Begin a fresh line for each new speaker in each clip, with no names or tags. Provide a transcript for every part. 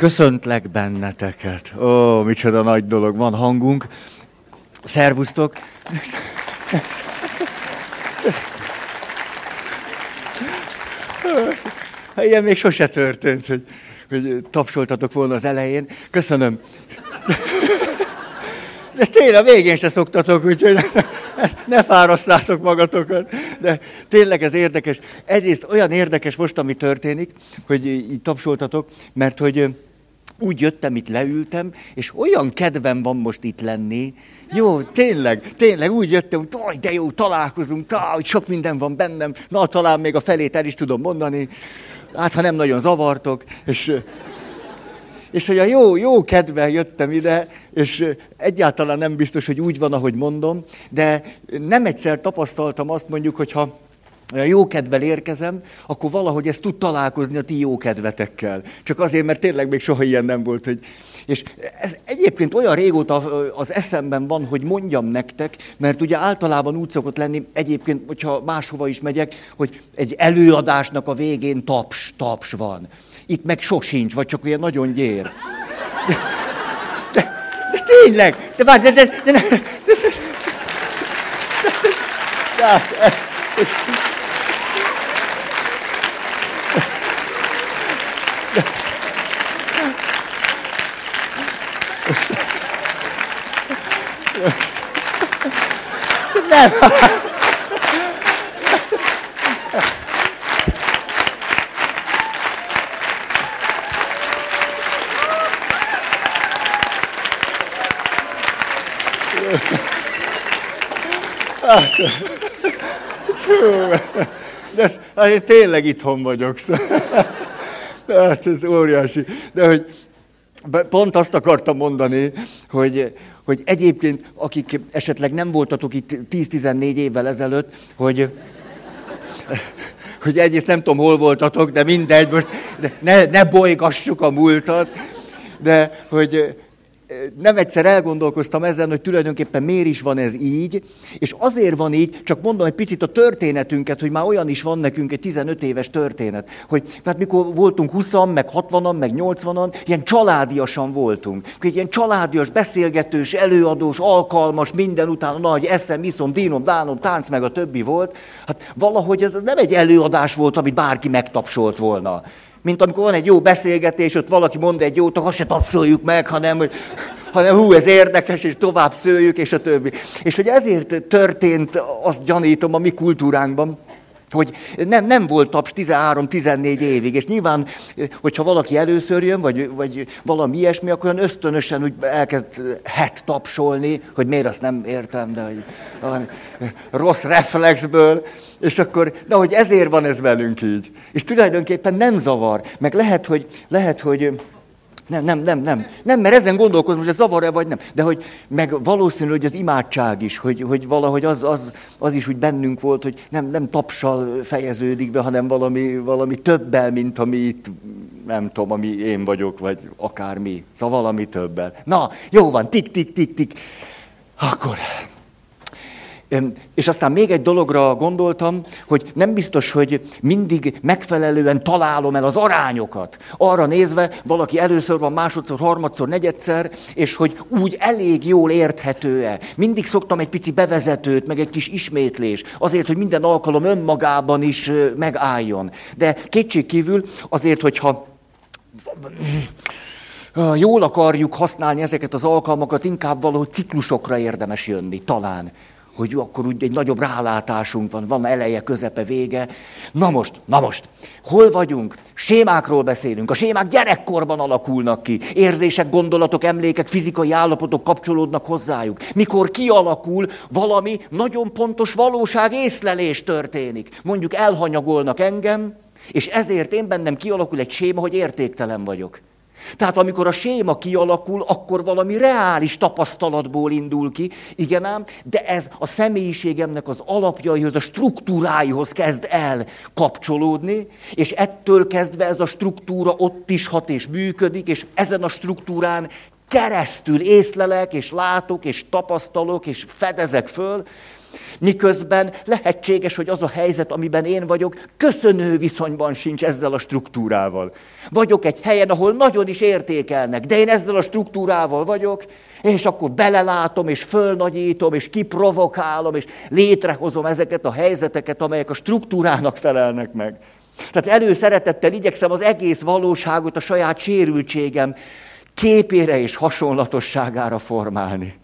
Köszöntlek benneteket. Ó, micsoda nagy dolog, van hangunk. Szervusztok. Ilyen még sose történt, hogy, hogy tapsoltatok volna az elején. Köszönöm. De tényleg a végén se szoktatok, úgyhogy ne fárasztátok magatokat. De tényleg ez érdekes. Egyrészt olyan érdekes most, ami történik, hogy így tapsoltatok, mert hogy úgy jöttem, itt leültem, és olyan kedvem van most itt lenni. Jó, tényleg, tényleg úgy jöttem, hogy de jó, találkozunk, tá, hogy sok minden van bennem, na talán még a felét el is tudom mondani, hát ha nem nagyon zavartok, és, és hogy a jó, jó kedvel jöttem ide, és egyáltalán nem biztos, hogy úgy van, ahogy mondom, de nem egyszer tapasztaltam azt mondjuk, hogyha jó kedvel érkezem, akkor valahogy ez tud találkozni a ti jó kedvetekkel. Csak azért, mert tényleg még soha ilyen nem volt. Hogy... És ez egyébként olyan régóta az eszemben van, hogy mondjam nektek, mert ugye általában úgy szokott lenni, egyébként, hogyha máshova is megyek, hogy egy előadásnak a végén taps, taps van. Itt meg sosincs, vagy csak olyan nagyon gyér. De, de, de tényleg, de várj, de, de, de, de, de, de, de, de, de, de, de, Nem. De hát én tényleg itthon vagyok. Hát ez óriási. De hogy pont azt akartam mondani, hogy, hogy egyébként, akik esetleg nem voltatok itt 10-14 évvel ezelőtt, hogy, hogy egyrészt nem tudom, hol voltatok, de mindegy, most ne, ne bolygassuk a múltat, de hogy nem egyszer elgondolkoztam ezen, hogy tulajdonképpen miért is van ez így, és azért van így, csak mondom egy picit a történetünket, hogy már olyan is van nekünk egy 15 éves történet, hogy hát mikor voltunk 20 meg 60-an, meg 80-an, ilyen családiasan voltunk. Egy ilyen családias, beszélgetős, előadós, alkalmas, minden után nagy eszem, iszom, dínom, dánom, tánc, meg a többi volt. Hát valahogy ez, ez nem egy előadás volt, amit bárki megtapsolt volna mint amikor van egy jó beszélgetés, ott valaki mond egy jót, akkor se tapsoljuk meg, hanem, hogy, hanem hú, ez érdekes, és tovább szőjük, és a többi. És hogy ezért történt, azt gyanítom a mi kultúránkban, hogy nem, nem volt taps 13-14 évig, és nyilván, hogyha valaki először jön, vagy, vagy valami ilyesmi, akkor olyan ösztönösen úgy elkezd het tapsolni, hogy miért azt nem értem, de hogy valami rossz reflexből, és akkor, de hogy ezért van ez velünk így. És tulajdonképpen nem zavar, meg lehet, hogy, lehet, hogy nem, nem, nem, nem. Nem, mert ezen gondolkozom, hogy ez zavar-e vagy nem. De hogy meg valószínű, hogy az imádság is, hogy, hogy valahogy az, az, az is úgy bennünk volt, hogy nem, nem tapsal fejeződik be, hanem valami, valami többel, mint ami itt, nem tudom, ami én vagyok, vagy akármi. Szóval valami többel. Na, jó van, tik, tik, tik, tik. Akkor és aztán még egy dologra gondoltam, hogy nem biztos, hogy mindig megfelelően találom el az arányokat. Arra nézve, valaki először van, másodszor, harmadszor, negyedszer, és hogy úgy elég jól érthető-e. Mindig szoktam egy pici bevezetőt, meg egy kis ismétlés, azért, hogy minden alkalom önmagában is megálljon. De kétségkívül azért, hogyha jól akarjuk használni ezeket az alkalmakat, inkább valahogy ciklusokra érdemes jönni, talán hogy akkor úgy egy nagyobb rálátásunk van, van eleje, közepe, vége. Na most, na most, hol vagyunk? Sémákról beszélünk. A sémák gyerekkorban alakulnak ki. Érzések, gondolatok, emlékek, fizikai állapotok kapcsolódnak hozzájuk. Mikor kialakul, valami nagyon pontos valóság észlelés történik. Mondjuk elhanyagolnak engem, és ezért én bennem kialakul egy séma, hogy értéktelen vagyok. Tehát amikor a séma kialakul, akkor valami reális tapasztalatból indul ki, igen ám, de ez a személyiségemnek az alapjaihoz, a struktúráihoz kezd el kapcsolódni, és ettől kezdve ez a struktúra ott is hat és működik, és ezen a struktúrán keresztül észlelek, és látok, és tapasztalok, és fedezek föl, Miközben lehetséges, hogy az a helyzet, amiben én vagyok, köszönő viszonyban sincs ezzel a struktúrával. Vagyok egy helyen, ahol nagyon is értékelnek, de én ezzel a struktúrával vagyok, és akkor belelátom, és fölnagyítom, és kiprovokálom, és létrehozom ezeket a helyzeteket, amelyek a struktúrának felelnek meg. Tehát előszeretettel igyekszem az egész valóságot a saját sérültségem képére és hasonlatosságára formálni.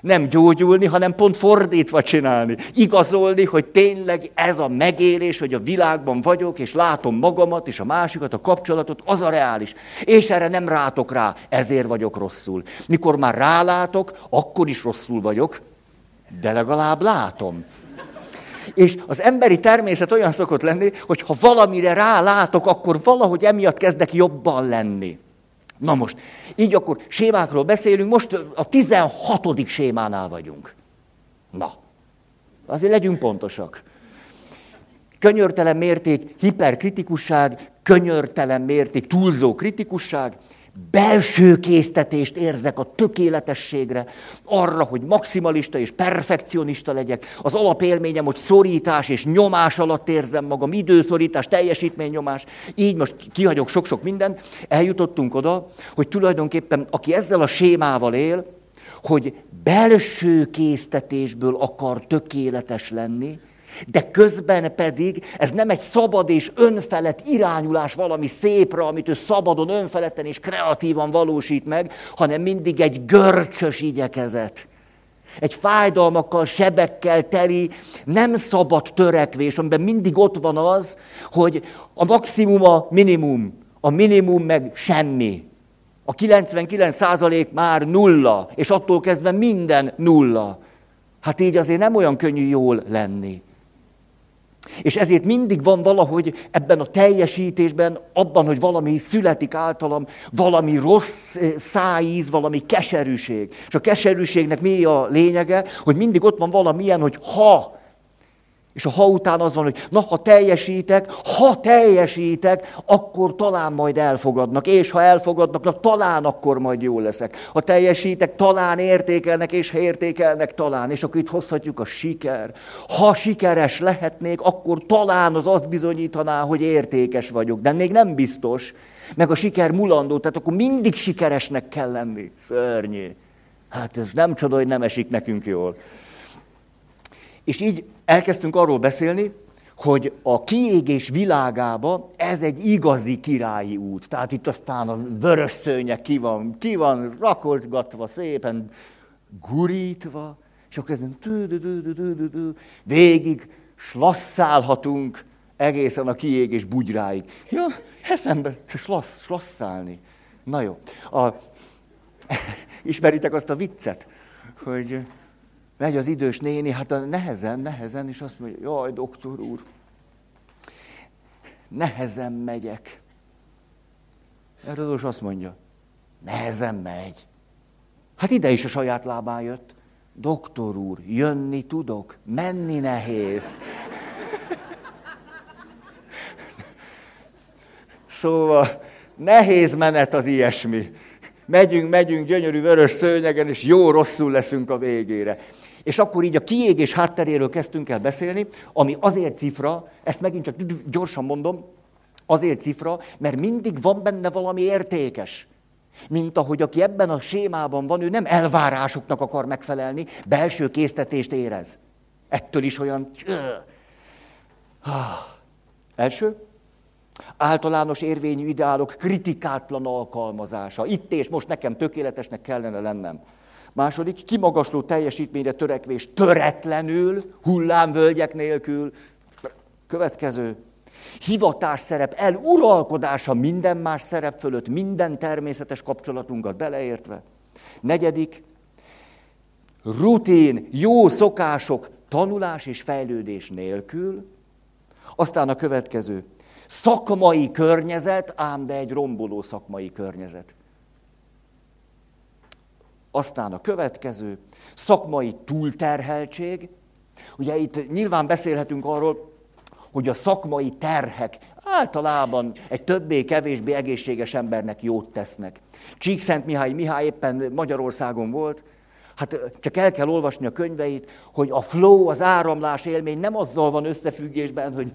Nem gyógyulni, hanem pont fordítva csinálni. Igazolni, hogy tényleg ez a megélés, hogy a világban vagyok, és látom magamat, és a másikat, a kapcsolatot, az a reális. És erre nem rátok rá, ezért vagyok rosszul. Mikor már rálátok, akkor is rosszul vagyok, de legalább látom. És az emberi természet olyan szokott lenni, hogy ha valamire rálátok, akkor valahogy emiatt kezdek jobban lenni. Na most, így akkor sémákról beszélünk, most a 16. sémánál vagyunk. Na, azért legyünk pontosak. Könyörtelen mérték, hiperkritikusság, könyörtelen mérték, túlzó kritikusság, belső késztetést érzek a tökéletességre, arra, hogy maximalista és perfekcionista legyek. Az alapélményem, hogy szorítás és nyomás alatt érzem magam, időszorítás, teljesítménynyomás. Így most kihagyok sok-sok mindent. Eljutottunk oda, hogy tulajdonképpen aki ezzel a sémával él, hogy belső késztetésből akar tökéletes lenni, de közben pedig ez nem egy szabad és önfelett irányulás valami szépre, amit ő szabadon, önfeletten és kreatívan valósít meg, hanem mindig egy görcsös igyekezet. Egy fájdalmakkal, sebekkel teli, nem szabad törekvés, amiben mindig ott van az, hogy a maximum a minimum, a minimum meg semmi. A 99 százalék már nulla, és attól kezdve minden nulla. Hát így azért nem olyan könnyű jól lenni. És ezért mindig van valahogy ebben a teljesítésben, abban, hogy valami születik általam, valami rossz eh, szájíz, valami keserűség. És a keserűségnek mi a lényege? Hogy mindig ott van valamilyen, hogy ha és a ha után az van, hogy na, ha teljesítek, ha teljesítek, akkor talán majd elfogadnak, és ha elfogadnak, na talán akkor majd jó leszek. Ha teljesítek, talán értékelnek, és ha értékelnek, talán. És akkor itt hozhatjuk a siker. Ha sikeres lehetnék, akkor talán az azt bizonyítaná, hogy értékes vagyok, de még nem biztos. Meg a siker mulandó, tehát akkor mindig sikeresnek kell lenni. Szörnyű. Hát ez nem csoda, hogy nem esik nekünk jól. És így elkezdtünk arról beszélni, hogy a kiégés világába ez egy igazi királyi út. Tehát itt aztán a vörös szőnyek ki van, ki van rakozgatva, szépen gurítva, és akkor ezen végig slasszálhatunk egészen a kiégés bugyráig. Ja, eszembe slassz, slasszálni. Na jó. A, ismeritek azt a viccet, hogy megy az idős néni, hát a nehezen, nehezen, és azt mondja, jaj, doktor úr, nehezen megyek. Erre az azt mondja, nehezen megy. Hát ide is a saját lábán jött. Doktor úr, jönni tudok, menni nehéz. Szóval nehéz menet az ilyesmi. Megyünk, megyünk gyönyörű vörös szőnyegen, és jó rosszul leszünk a végére. És akkor így a kiégés hátteréről kezdtünk el beszélni, ami azért cifra, ezt megint csak gyorsan mondom, azért cifra, mert mindig van benne valami értékes. Mint ahogy aki ebben a sémában van, ő nem elvárásoknak akar megfelelni, belső késztetést érez. Ettől is olyan... Első, általános érvényű ideálok kritikátlan alkalmazása. Itt és most nekem tökéletesnek kellene lennem. Második, kimagasló teljesítményre törekvés töretlenül, hullámvölgyek nélkül. Következő, hivatás szerep eluralkodása minden más szerep fölött, minden természetes kapcsolatunkat beleértve. Negyedik, rutin, jó szokások, tanulás és fejlődés nélkül. Aztán a következő, szakmai környezet, ám de egy romboló szakmai környezet. Aztán a következő, szakmai túlterheltség. Ugye itt nyilván beszélhetünk arról, hogy a szakmai terhek általában egy többé-kevésbé egészséges embernek jót tesznek. Csíkszent Mihály Mihály éppen Magyarországon volt, Hát csak el kell olvasni a könyveit, hogy a flow, az áramlás élmény nem azzal van összefüggésben, hogy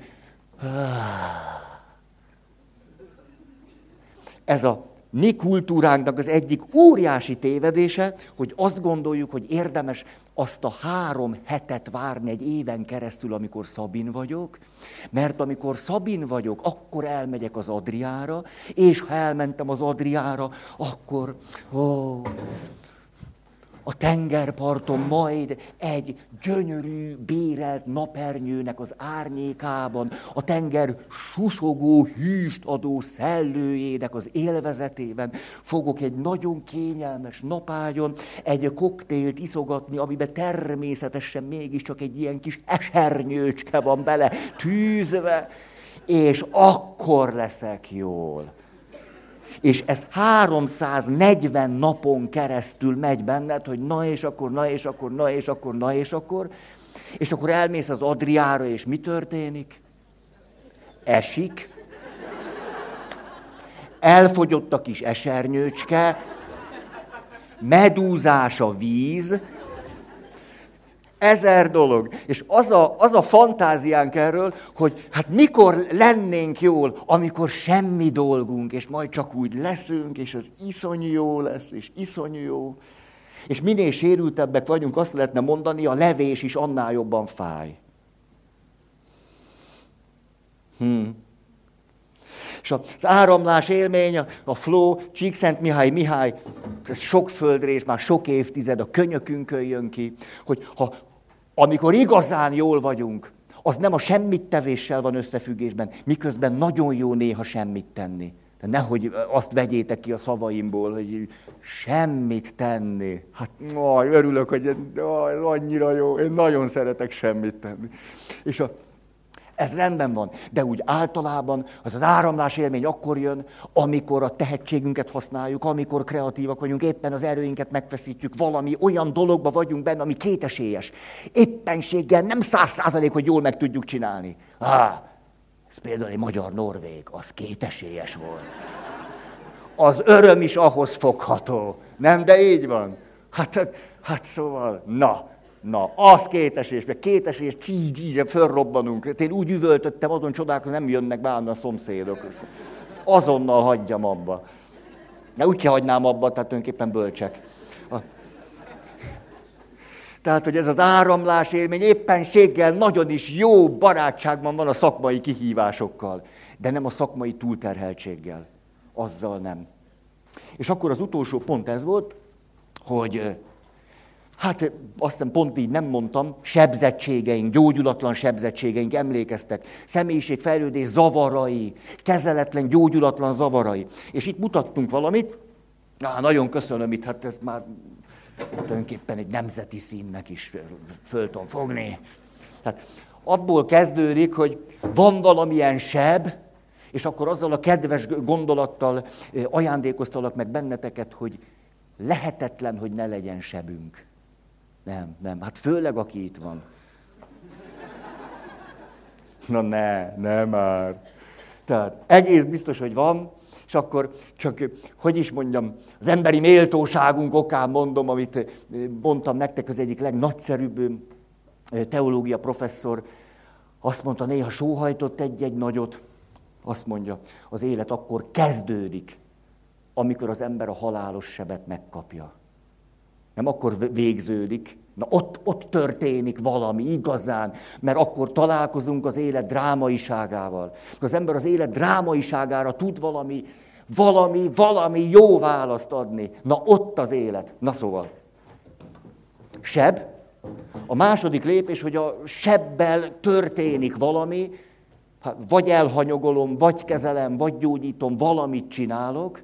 ez a mi kultúránknak az egyik óriási tévedése, hogy azt gondoljuk, hogy érdemes azt a három hetet várni egy éven keresztül, amikor Szabin vagyok, mert amikor Szabin vagyok, akkor elmegyek az Adriára, és ha elmentem az Adriára, akkor ó, a tengerparton majd egy gyönyörű, bérelt napernyőnek az árnyékában, a tenger susogó, hűst adó szellőjének az élvezetében fogok egy nagyon kényelmes napágyon egy koktélt iszogatni, amiben természetesen mégiscsak egy ilyen kis esernyőcske van bele tűzve, és akkor leszek jól és ez 340 napon keresztül megy benned, hogy na és akkor, na és akkor, na és akkor, na és akkor, és akkor elmész az Adriára, és mi történik? Esik. Elfogyott a kis esernyőcske, medúzás a víz, ezer dolog. És az a, az a fantáziánk erről, hogy hát mikor lennénk jól, amikor semmi dolgunk, és majd csak úgy leszünk, és az iszonyú jó lesz, és iszonyú jó. És minél sérültebbek vagyunk, azt lehetne mondani, a levés is annál jobban fáj. Hmm. És az áramlás élmény, a flow, Csíkszent Mihály Mihály, sok földrés, már sok évtized a könyökünkön jön ki, hogy ha amikor igazán jól vagyunk, az nem a semmit tevéssel van összefüggésben, miközben nagyon jó néha semmit tenni. De nehogy azt vegyétek ki a szavaimból, hogy semmit tenni. Hát aj, örülök, hogy aj, annyira jó, én nagyon szeretek semmit tenni. És a, ez rendben van, de úgy általában az az áramlás élmény akkor jön, amikor a tehetségünket használjuk, amikor kreatívak vagyunk, éppen az erőinket megfeszítjük, valami olyan dologba vagyunk benne, ami kétesélyes. Éppenséggel nem száz százalék, hogy jól meg tudjuk csinálni. Ah, ez például egy magyar-norvég, az kétesélyes volt. Az öröm is ahhoz fogható. Nem, de így van. Hát, hát, hát szóval, na, Na, az kétesés, meg kétesés, csígy, így, fölrobbanunk. Hát én úgy üvöltöttem, azon csodálkozom, nem jönnek be a szomszédok. Ezt azonnal hagyjam abba. De úgyse hagynám abba, tehát tulajdonképpen bölcsek. A... Tehát, hogy ez az áramlás élmény éppenséggel nagyon is jó barátságban van a szakmai kihívásokkal, de nem a szakmai túlterheltséggel. Azzal nem. És akkor az utolsó pont ez volt, hogy Hát azt hiszem pont így nem mondtam, sebzettségeink, gyógyulatlan sebzettségeink, emlékeztek, személyiségfejlődés zavarai, kezeletlen, gyógyulatlan zavarai. És itt mutattunk valamit, Á, nagyon köszönöm itt, hát ez már tulajdonképpen egy nemzeti színnek is föl tudom fogni. Tehát abból kezdődik, hogy van valamilyen seb, és akkor azzal a kedves gondolattal ajándékoztalak meg benneteket, hogy lehetetlen, hogy ne legyen sebünk. Nem, nem. Hát főleg, aki itt van. Na ne, ne már. Tehát egész biztos, hogy van, és akkor csak, hogy is mondjam, az emberi méltóságunk okán mondom, amit mondtam nektek, az egyik legnagyszerűbb teológia professzor, azt mondta, néha sóhajtott egy-egy nagyot, azt mondja, az élet akkor kezdődik, amikor az ember a halálos sebet megkapja. Nem akkor végződik, na ott, ott történik valami igazán, mert akkor találkozunk az élet drámaiságával. Az ember az élet drámaiságára tud valami, valami, valami jó választ adni. Na ott az élet. Na szóval. Seb. A második lépés, hogy a sebbel történik valami, hát vagy elhanyagolom, vagy kezelem, vagy gyógyítom, valamit csinálok,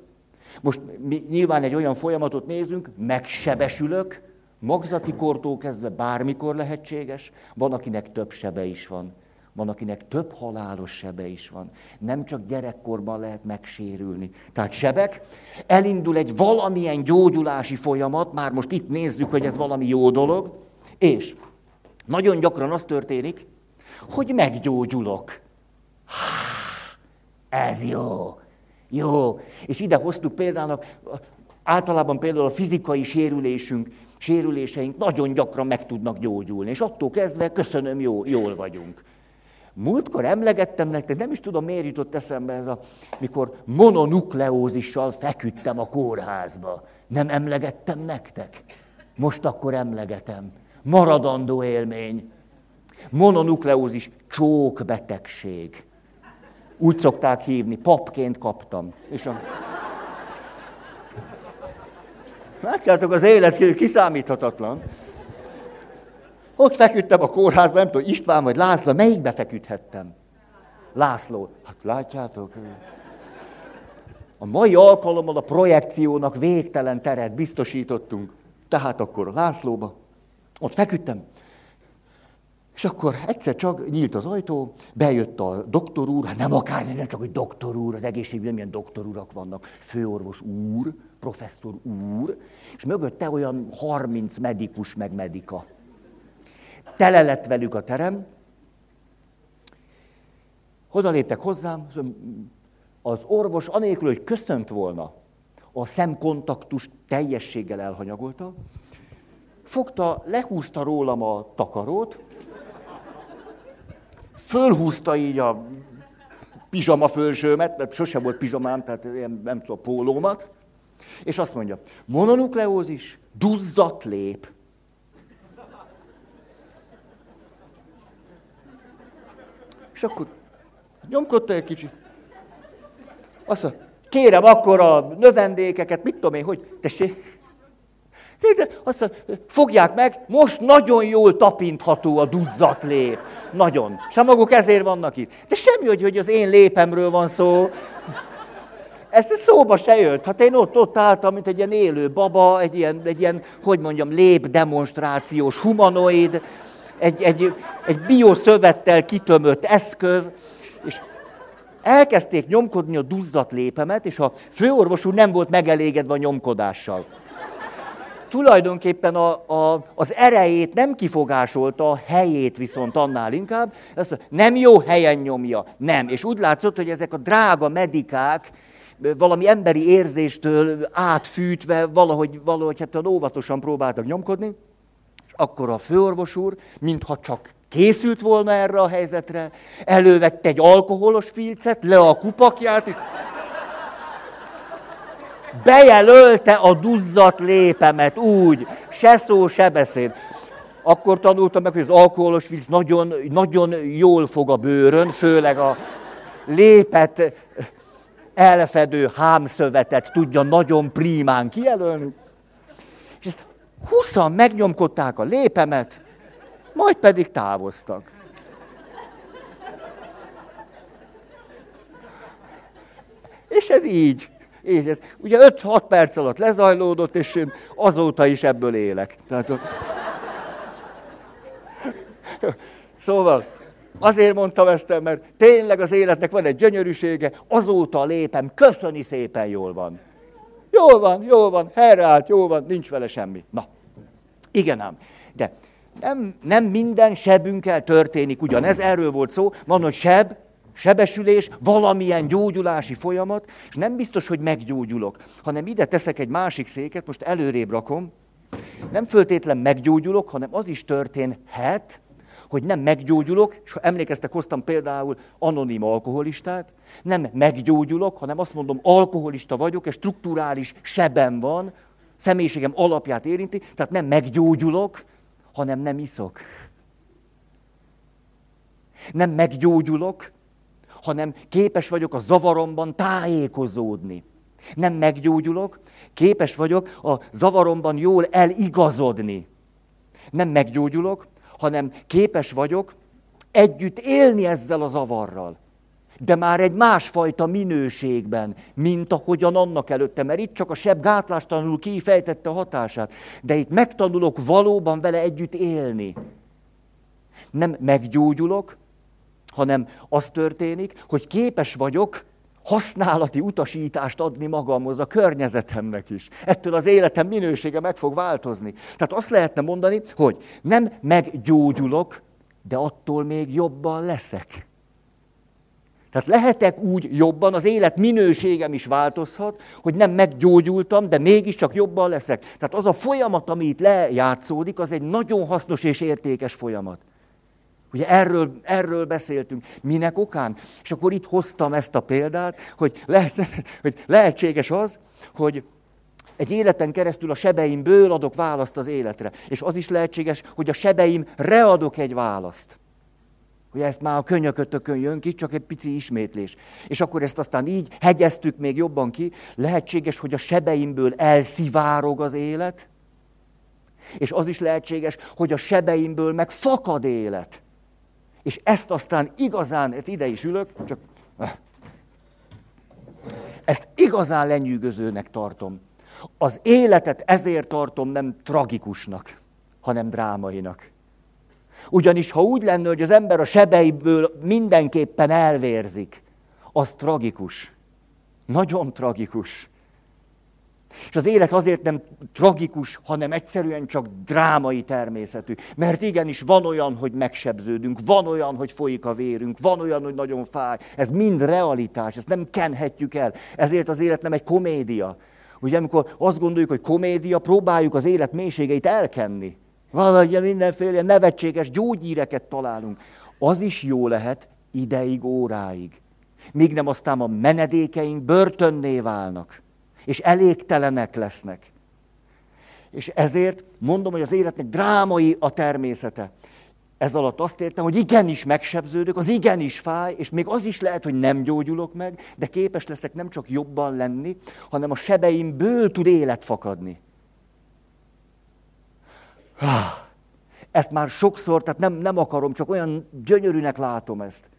most mi nyilván egy olyan folyamatot nézünk, megsebesülök, magzati kortól kezdve bármikor lehetséges, van, akinek több sebe is van, van, akinek több halálos sebe is van. Nem csak gyerekkorban lehet megsérülni. Tehát sebek, elindul egy valamilyen gyógyulási folyamat, már most itt nézzük, hogy ez valami jó dolog, és nagyon gyakran az történik, hogy meggyógyulok. Ez jó. Jó, és ide hoztuk például, általában például a fizikai sérülésünk sérüléseink nagyon gyakran meg tudnak gyógyulni, és attól kezdve köszönöm, jó, jól vagyunk. Múltkor emlegettem nektek, nem is tudom, miért jutott eszembe ez a, mikor mononukleózissal feküdtem a kórházba. Nem emlegettem nektek? Most akkor emlegetem. Maradandó élmény. Mononukleózis, csókbetegség. Úgy szokták hívni, papként kaptam. És a... Látjátok, az élet kiszámíthatatlan. Ott feküdtem a kórházban, nem tudom, István vagy László, melyikbe feküdhettem? László. Hát látjátok? A mai alkalommal a projekciónak végtelen teret biztosítottunk. Tehát akkor a Lászlóba, ott feküdtem, és akkor egyszer csak nyílt az ajtó, bejött a doktor úr, hát nem akár, nem csak, hogy doktor úr, az egészségügyben milyen doktor urak vannak, főorvos úr, professzor úr, és mögötte olyan 30 medikus meg medika. Tele lett velük a terem, Hozzá léptek hozzám, az orvos anélkül, hogy köszönt volna, a szemkontaktust teljességgel elhanyagolta, fogta, lehúzta rólam a takarót, fölhúzta így a pizsama fölsőmet, mert sosem volt pizsamám, tehát ilyen, nem tudom, pólómat, és azt mondja, mononukleózis, duzzat lép. És akkor nyomkodta egy kicsit. Azt mondja, kérem akkor a növendékeket, mit tudom én, hogy, tessék, azt mondja, fogják meg, most nagyon jól tapintható a duzzat lép. Nagyon. És a maguk ezért vannak itt. De semmi, hogy, hogy az én lépemről van szó. Ez szóba se jött. Hát én ott, ott álltam, mint egy ilyen élő baba, egy ilyen, egy ilyen hogy mondjam, lépdemonstrációs humanoid, egy, egy, egy bioszövettel kitömött eszköz, és elkezdték nyomkodni a duzzat lépemet, és a főorvos úr nem volt megelégedve a nyomkodással. Tulajdonképpen a, a, az erejét nem kifogásolta, a helyét viszont annál inkább. Azt nem jó helyen nyomja, nem. És úgy látszott, hogy ezek a drága medikák, valami emberi érzéstől átfűtve, valahogy, valahogy hát óvatosan próbáltak nyomkodni, és akkor a főorvos úr, mintha csak készült volna erre a helyzetre, elővette egy alkoholos filcet, le a kupakját, és bejelölte a duzzat lépemet úgy, se szó, se beszéd. Akkor tanultam meg, hogy az alkoholos filc nagyon, nagyon jól fog a bőrön, főleg a lépet elfedő hámszövetet tudja nagyon prímán kijelölni. És ezt huszan megnyomkodták a lépemet, majd pedig távoztak. És ez így. Így ez. Ugye 5-6 perc alatt lezajlódott, és én azóta is ebből élek. Tehát, szóval, azért mondtam ezt, mert tényleg az életnek van egy gyönyörűsége, azóta lépem, köszöni szépen, jól van. Jól van, jól van, helyreállt, jól van, nincs vele semmi. Na, igen ám. De nem, nem minden sebünkkel történik ugyanez, erről volt szó, van, hogy seb, sebesülés, valamilyen gyógyulási folyamat, és nem biztos, hogy meggyógyulok, hanem ide teszek egy másik széket, most előrébb rakom, nem föltétlen meggyógyulok, hanem az is történhet, hogy nem meggyógyulok, és ha emlékeztek, hoztam például anonim alkoholistát, nem meggyógyulok, hanem azt mondom, alkoholista vagyok, és strukturális sebem van, személyiségem alapját érinti, tehát nem meggyógyulok, hanem nem iszok. Nem meggyógyulok, hanem képes vagyok a zavaromban tájékozódni. Nem meggyógyulok, képes vagyok a zavaromban jól eligazodni. Nem meggyógyulok, hanem képes vagyok együtt élni ezzel a zavarral. De már egy másfajta minőségben, mint ahogyan annak előtte, mert itt csak a seb gátlástalanul kifejtette a hatását. De itt megtanulok valóban vele együtt élni. Nem meggyógyulok, hanem az történik, hogy képes vagyok használati utasítást adni magamhoz, a környezetemnek is. Ettől az életem minősége meg fog változni. Tehát azt lehetne mondani, hogy nem meggyógyulok, de attól még jobban leszek. Tehát lehetek úgy jobban, az élet minőségem is változhat, hogy nem meggyógyultam, de mégiscsak jobban leszek. Tehát az a folyamat, ami itt lejátszódik, az egy nagyon hasznos és értékes folyamat. Ugye erről, erről beszéltünk. Minek okán? És akkor itt hoztam ezt a példát, hogy, lehet, hogy lehetséges az, hogy egy életen keresztül a sebeimből adok választ az életre. És az is lehetséges, hogy a sebeim readok egy választ. Hogy ezt már a könyökötökön jön ki, csak egy pici ismétlés. És akkor ezt aztán így hegyeztük még jobban ki. Lehetséges, hogy a sebeimből elszivárog az élet, és az is lehetséges, hogy a sebeimből meg fakad élet. És ezt aztán igazán, hát ide is ülök, csak eh. ezt igazán lenyűgözőnek tartom. Az életet ezért tartom nem tragikusnak, hanem drámainak. Ugyanis ha úgy lenne, hogy az ember a sebeiből mindenképpen elvérzik, az tragikus. Nagyon tragikus. És az élet azért nem tragikus, hanem egyszerűen csak drámai természetű. Mert igenis van olyan, hogy megsebződünk, van olyan, hogy folyik a vérünk, van olyan, hogy nagyon fáj. Ez mind realitás, ezt nem kenhetjük el. Ezért az élet nem egy komédia. Ugye amikor azt gondoljuk, hogy komédia, próbáljuk az élet mélységeit elkenni. Valahogy mindenféle nevetséges gyógyíreket találunk. Az is jó lehet ideig, óráig. Míg nem aztán a menedékeink börtönné válnak, és elégtelenek lesznek. És ezért mondom, hogy az életnek drámai a természete. Ez alatt azt értem, hogy igenis megsebződök, az igenis fáj, és még az is lehet, hogy nem gyógyulok meg, de képes leszek nem csak jobban lenni, hanem a sebeimből tud élet fakadni. Ezt már sokszor, tehát nem, nem akarom, csak olyan gyönyörűnek látom ezt.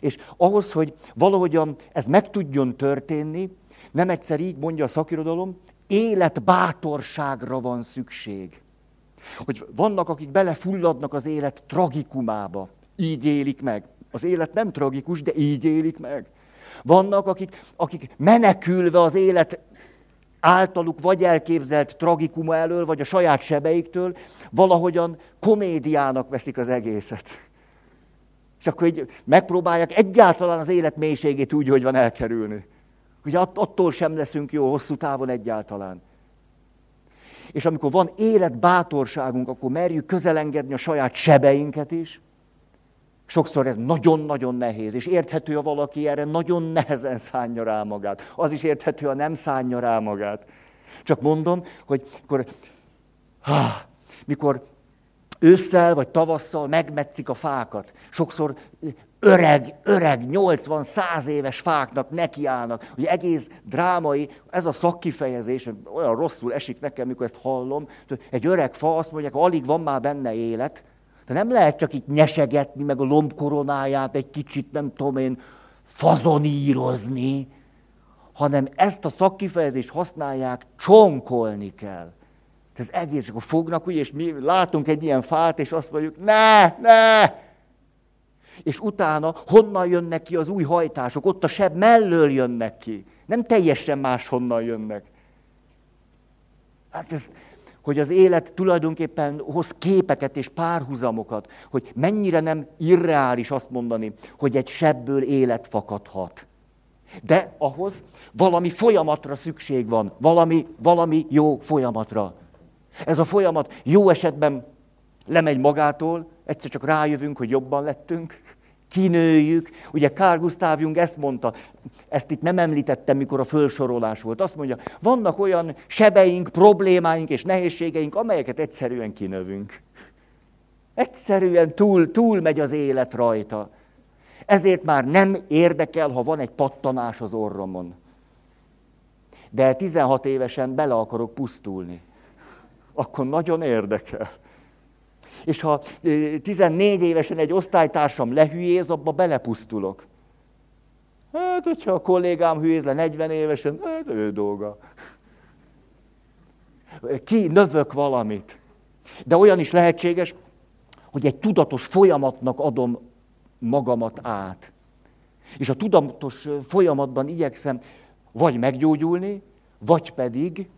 És ahhoz, hogy valahogyan ez meg tudjon történni, nem egyszer így mondja a szakirodalom, életbátorságra van szükség. Hogy vannak, akik belefulladnak az élet tragikumába, így élik meg. Az élet nem tragikus, de így élik meg. Vannak, akik, akik menekülve az élet általuk vagy elképzelt tragikuma elől, vagy a saját sebeiktől, valahogyan komédiának veszik az egészet. És akkor így megpróbálják egyáltalán az élet mélységét úgy, hogy van elkerülni. Hogy attól sem leszünk jó hosszú távon egyáltalán. És amikor van élet bátorságunk, akkor merjük közelengedni a saját sebeinket is. Sokszor ez nagyon-nagyon nehéz, és érthető, ha valaki erre nagyon nehezen szánja rá magát. Az is érthető, ha nem szánja rá magát. Csak mondom, hogy akkor, ha, mikor ősszel vagy tavasszal megmetszik a fákat, sokszor öreg, öreg, 80-100 éves fáknak nekiállnak, hogy egész drámai, ez a szakkifejezés, olyan rosszul esik nekem, mikor ezt hallom, egy öreg fa azt mondják, alig van már benne élet, de nem lehet csak itt nyesegetni, meg a lombkoronáját egy kicsit, nem tudom én, fazonírozni, hanem ezt a szakkifejezést használják, csonkolni kell. Ez egész, akkor fognak, ugye, és mi látunk egy ilyen fát, és azt mondjuk, ne, ne, és utána honnan jönnek ki az új hajtások? Ott a seb mellől jönnek ki. Nem teljesen máshonnan jönnek. Hát ez, hogy az élet tulajdonképpen hoz képeket és párhuzamokat, hogy mennyire nem irreális azt mondani, hogy egy sebből élet fakadhat. De ahhoz valami folyamatra szükség van, valami, valami jó folyamatra. Ez a folyamat jó esetben lemegy magától, egyszer csak rájövünk, hogy jobban lettünk, kinőjük. Ugye Kár Gustav Jung ezt mondta, ezt itt nem említettem, mikor a fölsorolás volt. Azt mondja, vannak olyan sebeink, problémáink és nehézségeink, amelyeket egyszerűen kinövünk. Egyszerűen túl, túl megy az élet rajta. Ezért már nem érdekel, ha van egy pattanás az orromon. De 16 évesen bele akarok pusztulni. Akkor nagyon érdekel. És ha 14 évesen egy osztálytársam lehülyéz, abba belepusztulok. Hát, hogyha a kollégám hülyéz le 40 évesen, hát ő dolga. Ki növök valamit. De olyan is lehetséges, hogy egy tudatos folyamatnak adom magamat át. És a tudatos folyamatban igyekszem vagy meggyógyulni, vagy pedig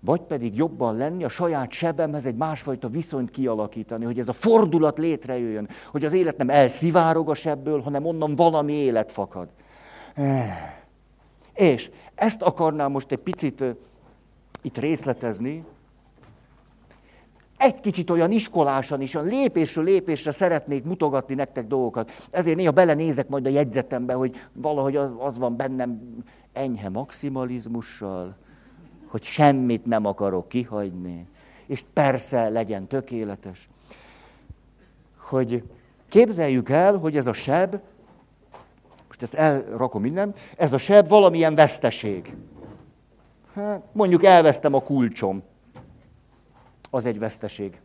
vagy pedig jobban lenni, a saját sebemhez egy másfajta viszonyt kialakítani, hogy ez a fordulat létrejöjjön, hogy az élet nem elszivárog a sebből, hanem onnan valami élet fakad. És ezt akarnám most egy picit itt részletezni, egy kicsit olyan iskolásan is, olyan lépésről lépésre szeretnék mutogatni nektek dolgokat. Ezért néha belenézek majd a jegyzetembe, hogy valahogy az, az van bennem enyhe maximalizmussal, hogy semmit nem akarok kihagyni, és persze legyen tökéletes. Hogy képzeljük el, hogy ez a seb, most ezt elrakom minden, ez a seb valamilyen veszteség. Hát, mondjuk elvesztem a kulcsom. Az egy veszteség.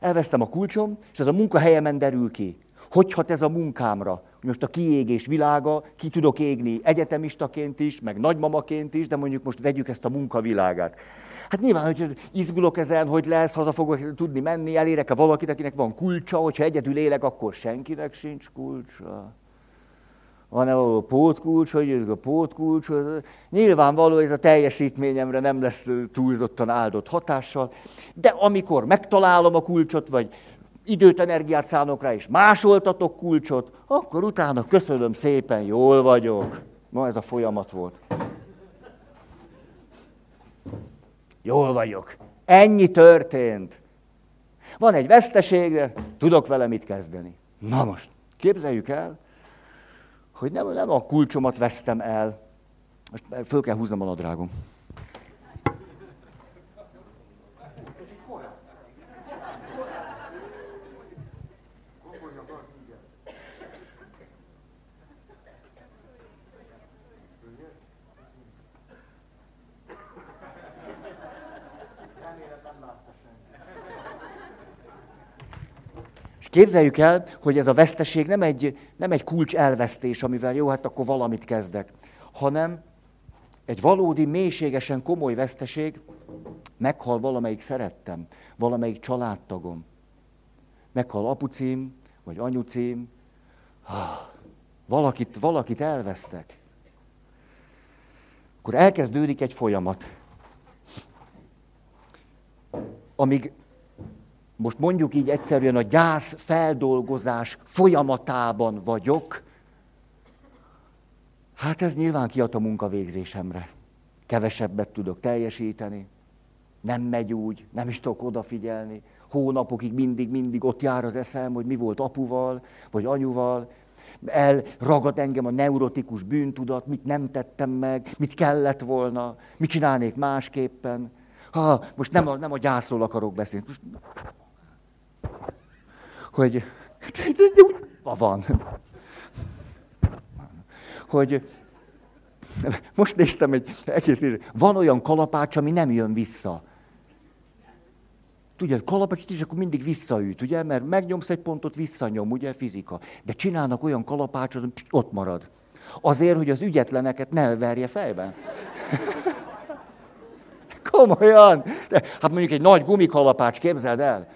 Elvesztem a kulcsom, és ez a munkahelyemen derül ki. Hogy hat ez a munkámra? Most a kiégés világa, ki tudok égni egyetemistaként is, meg nagymamaként is, de mondjuk most vegyük ezt a munkavilágát. Hát nyilván, hogy izgulok ezen, hogy lesz, haza fogok tudni menni, elérek-e valakit, akinek van kulcsa, hogyha egyedül élek, akkor senkinek sincs kulcsa. Van-e való pótkulcs, hogy a pótkulcs? Nyilvánvaló, ez a teljesítményemre nem lesz túlzottan áldott hatással, de amikor megtalálom a kulcsot, vagy időt, energiát szánok rá, és másoltatok kulcsot, akkor utána köszönöm szépen, jól vagyok. Ma ez a folyamat volt. Jól vagyok. Ennyi történt. Van egy veszteség, de tudok vele mit kezdeni. Na most, képzeljük el, hogy nem, nem a kulcsomat vesztem el. Most föl kell húznom a nadrágom. Képzeljük el, hogy ez a veszteség nem egy, nem egy kulcs elvesztés, amivel jó, hát akkor valamit kezdek, hanem egy valódi, mélységesen komoly veszteség, meghal valamelyik szerettem, valamelyik családtagom. Meghal apucím, vagy anyucím. Valakit, valakit elvesztek. Akkor elkezdődik egy folyamat. Amíg most mondjuk így egyszerűen a gyász feldolgozás folyamatában vagyok, hát ez nyilván kiad a munkavégzésemre. Kevesebbet tudok teljesíteni, nem megy úgy, nem is tudok odafigyelni. Hónapokig mindig, mindig ott jár az eszem, hogy mi volt apuval, vagy anyuval. Elragad engem a neurotikus bűntudat, mit nem tettem meg, mit kellett volna, mit csinálnék másképpen. Ha, most nem a, nem a gyászról akarok beszélni. Most hogy van. Hogy most néztem egy egész van olyan kalapács, ami nem jön vissza. Tudja, kalapácsot is akkor mindig visszaüt, ugye? Mert megnyomsz egy pontot, visszanyom, ugye, fizika. De csinálnak olyan kalapácsot, hogy ott marad. Azért, hogy az ügyetleneket ne verje fejben. Komolyan. De, hát mondjuk egy nagy gumikalapács, képzeld el.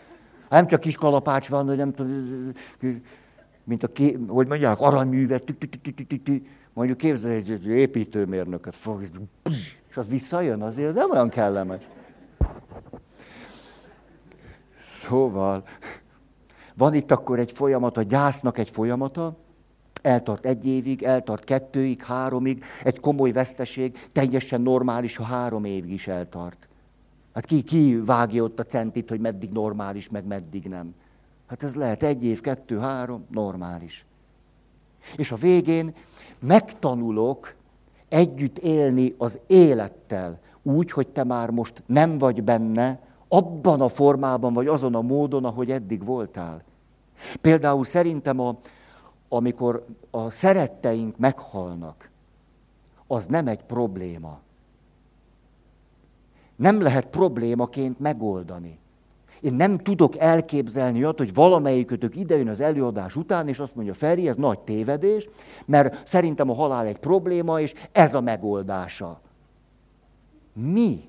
Nem csak kis kalapács van, hogy nem tudom, mint a, ké, hogy mondják, aranyművet, mondjuk képzelj egy építőmérnököt, fog, és az visszajön, azért nem olyan kellemes. Szóval, van itt akkor egy folyamat, a gyásznak egy folyamata, eltart egy évig, eltart kettőig, háromig, egy komoly veszteség, teljesen normális, ha három évig is eltart. Hát ki, ki vágja ott a centit, hogy meddig normális, meg meddig nem. Hát ez lehet egy év, kettő, három, normális. És a végén megtanulok együtt élni az élettel, úgy, hogy te már most nem vagy benne, abban a formában, vagy azon a módon, ahogy eddig voltál. Például szerintem, a, amikor a szeretteink meghalnak, az nem egy probléma nem lehet problémaként megoldani. Én nem tudok elképzelni olyat, hogy valamelyikötök idejön az előadás után, és azt mondja, Feri, ez nagy tévedés, mert szerintem a halál egy probléma, és ez a megoldása. Mi?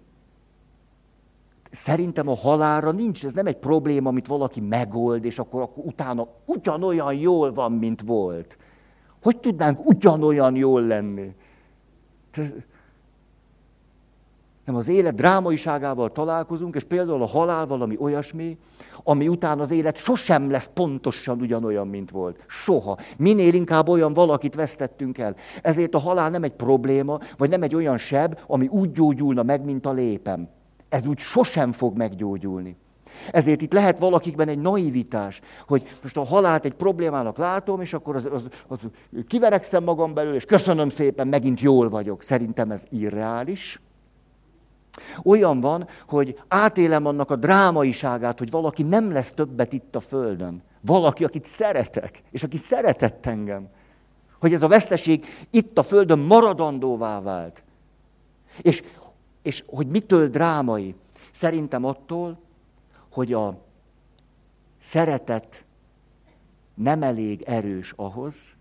Szerintem a halálra nincs, ez nem egy probléma, amit valaki megold, és akkor, akkor utána ugyanolyan jól van, mint volt. Hogy tudnánk ugyanolyan jól lenni? Nem az élet drámaiságával találkozunk, és például a halál valami olyasmi, ami után az élet sosem lesz pontosan ugyanolyan, mint volt. Soha. Minél inkább olyan valakit vesztettünk el. Ezért a halál nem egy probléma, vagy nem egy olyan seb, ami úgy gyógyulna meg, mint a lépem. Ez úgy sosem fog meggyógyulni. Ezért itt lehet valakikben egy naivitás, hogy most a halált egy problémának látom, és akkor az, az, az, kiverekszem magam belül, és köszönöm szépen, megint jól vagyok. Szerintem ez irreális. Olyan van, hogy átélem annak a drámaiságát, hogy valaki nem lesz többet itt a Földön. Valaki, akit szeretek, és aki szeretett engem. Hogy ez a veszteség itt a Földön maradandóvá vált. És, és hogy mitől drámai? Szerintem attól, hogy a szeretet nem elég erős ahhoz,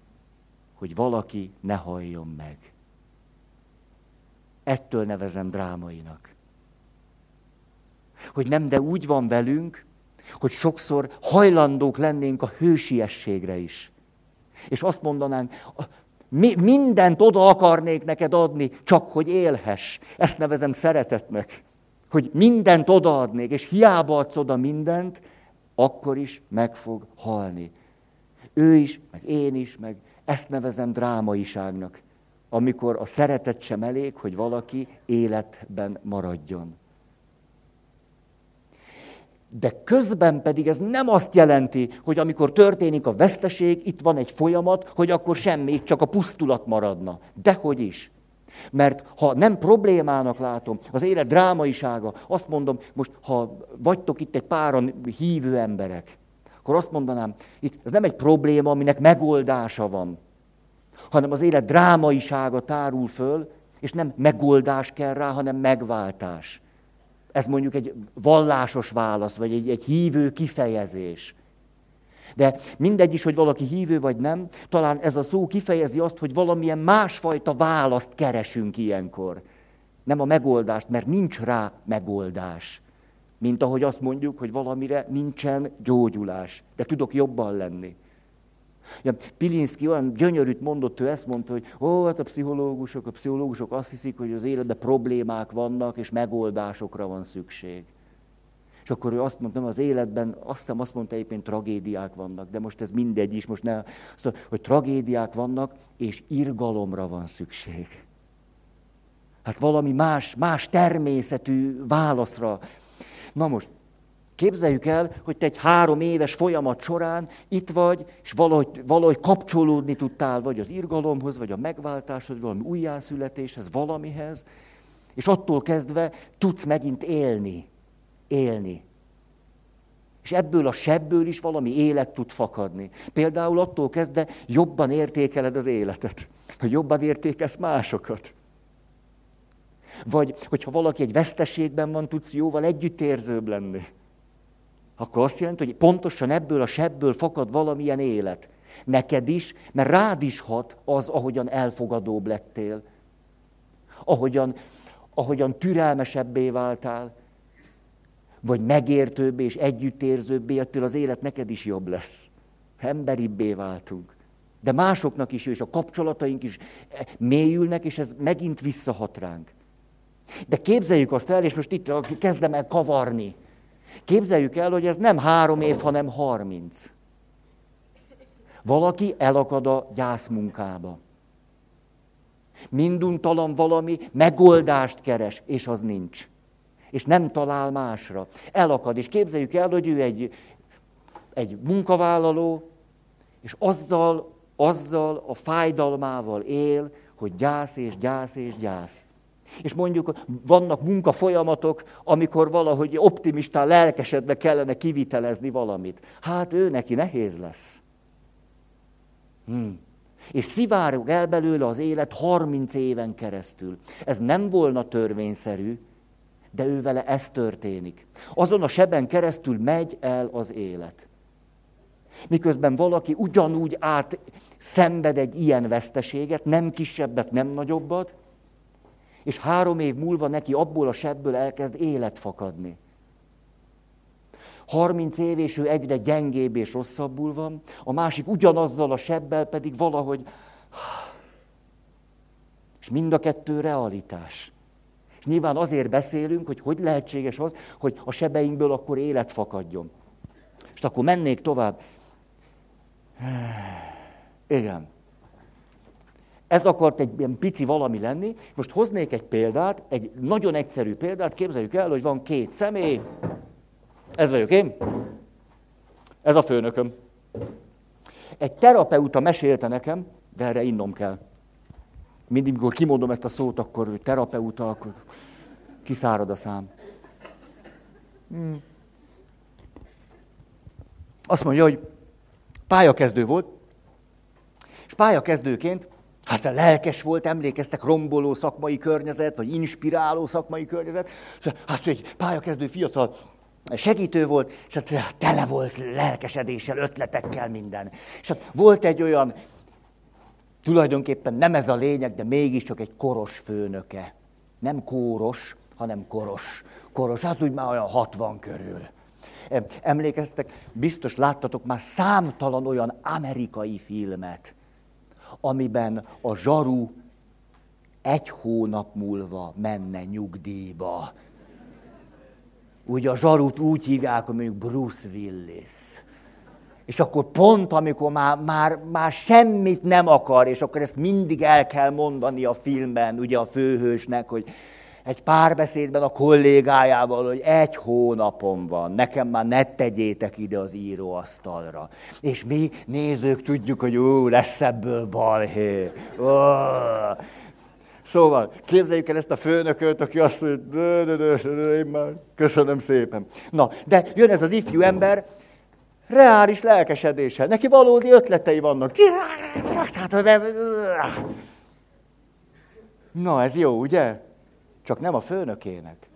hogy valaki ne halljon meg. Ettől nevezem drámainak. Hogy nem, de úgy van velünk, hogy sokszor hajlandók lennénk a hősiességre is. És azt mondanánk, mi, mindent oda akarnék neked adni, csak hogy élhess. Ezt nevezem szeretetnek. Hogy mindent odaadnék, és hiába adsz oda mindent, akkor is meg fog halni. Ő is, meg én is, meg ezt nevezem drámaiságnak amikor a szeretet sem elég, hogy valaki életben maradjon. De közben pedig ez nem azt jelenti, hogy amikor történik a veszteség, itt van egy folyamat, hogy akkor semmi, csak a pusztulat maradna. Dehogy is. Mert ha nem problémának látom az élet drámaisága, azt mondom, most ha vagytok itt egy páran hívő emberek, akkor azt mondanám, itt ez nem egy probléma, aminek megoldása van hanem az élet drámaisága tárul föl, és nem megoldás kell rá, hanem megváltás. Ez mondjuk egy vallásos válasz, vagy egy, egy hívő kifejezés. De mindegy is, hogy valaki hívő vagy nem, talán ez a szó kifejezi azt, hogy valamilyen másfajta választ keresünk ilyenkor. Nem a megoldást, mert nincs rá megoldás. Mint ahogy azt mondjuk, hogy valamire nincsen gyógyulás. De tudok jobban lenni. Ja, Pilinszki olyan gyönyörűt mondott, ő ezt mondta, hogy ó, hát a pszichológusok, a pszichológusok azt hiszik, hogy az életben problémák vannak, és megoldásokra van szükség. És akkor ő azt mondta, az életben, azt hiszem azt mondta egyébként tragédiák vannak, de most ez mindegy is, most ne, szóval, hogy tragédiák vannak, és irgalomra van szükség. Hát valami más, más természetű válaszra. Na most, Képzeljük el, hogy te egy három éves folyamat során itt vagy, és valahogy, valahogy kapcsolódni tudtál, vagy az irgalomhoz, vagy a megváltáshoz, valami újjászületéshez, valamihez, és attól kezdve tudsz megint élni. Élni. És ebből a sebből is valami élet tud fakadni. Például attól kezdve jobban értékeled az életet, hogy jobban értékelsz másokat. Vagy, hogyha valaki egy veszteségben van, tudsz jóval együttérzőbb lenni akkor azt jelenti, hogy pontosan ebből a sebből fakad valamilyen élet. Neked is, mert rád is hat az, ahogyan elfogadóbb lettél. Ahogyan, ahogyan türelmesebbé váltál, vagy megértőbbé és együttérzőbbé, ettől az élet neked is jobb lesz. Emberibbé váltunk. De másoknak is, és a kapcsolataink is mélyülnek, és ez megint visszahat ránk. De képzeljük azt el, és most itt kezdem el kavarni. Képzeljük el, hogy ez nem három év, hanem harminc. Valaki elakad a gyászmunkába. Minduntalan valami megoldást keres, és az nincs. És nem talál másra. Elakad, és képzeljük el, hogy ő egy, egy munkavállaló, és azzal, azzal a fájdalmával él, hogy gyász és gyász és gyász. És mondjuk vannak munkafolyamatok, amikor valahogy optimistán, lelkesedve kellene kivitelezni valamit. Hát ő neki nehéz lesz. Hmm. És szivárog el belőle az élet 30 éven keresztül. Ez nem volna törvényszerű, de ő vele ez történik. Azon a seben keresztül megy el az élet. Miközben valaki ugyanúgy át szenved egy ilyen veszteséget, nem kisebbet, nem nagyobbat, és három év múlva neki abból a sebből elkezd élet fakadni. 30 év, és ő egyre gyengébb és rosszabbul van, a másik ugyanazzal a sebbel pedig valahogy... És mind a kettő realitás. És nyilván azért beszélünk, hogy hogy lehetséges az, hogy a sebeinkből akkor élet fakadjon. És akkor mennék tovább. Igen. Ez akart egy ilyen pici valami lenni. Most hoznék egy példát, egy nagyon egyszerű példát. Képzeljük el, hogy van két személy. Ez vagyok én. Ez a főnököm. Egy terapeuta mesélte nekem, de erre innom kell. Mindig, mikor kimondom ezt a szót, akkor terapeuta, akkor kiszárad a szám. Hmm. Azt mondja, hogy pályakezdő volt, és pályakezdőként, hát a lelkes volt, emlékeztek, romboló szakmai környezet, vagy inspiráló szakmai környezet. Szóval, hát egy pályakezdő fiatal segítő volt, és hát tele volt lelkesedéssel, ötletekkel, minden. És hát volt egy olyan, tulajdonképpen nem ez a lényeg, de mégiscsak egy koros főnöke. Nem kóros, hanem koros. Koros, hát úgy már olyan 60 körül. Emlékeztek, biztos láttatok már számtalan olyan amerikai filmet, amiben a zsaru egy hónap múlva menne nyugdíjba. Ugye a zsarut úgy hívják, hogy mondjuk Bruce Willis. És akkor pont, amikor már, már, már semmit nem akar, és akkor ezt mindig el kell mondani a filmben, ugye a főhősnek, hogy egy párbeszédben a kollégájával, hogy egy hónapom van, nekem már ne tegyétek ide az íróasztalra. És mi nézők tudjuk, hogy ó, lesz ebből balhé. Ó. Szóval képzeljük el ezt a főnököt, aki azt mondja, én már köszönöm szépen. Na, de jön ez az ifjú ember, reális lelkesedéssel. Neki valódi ötletei vannak. Na, ez jó, ugye? Csak nem a főnökének.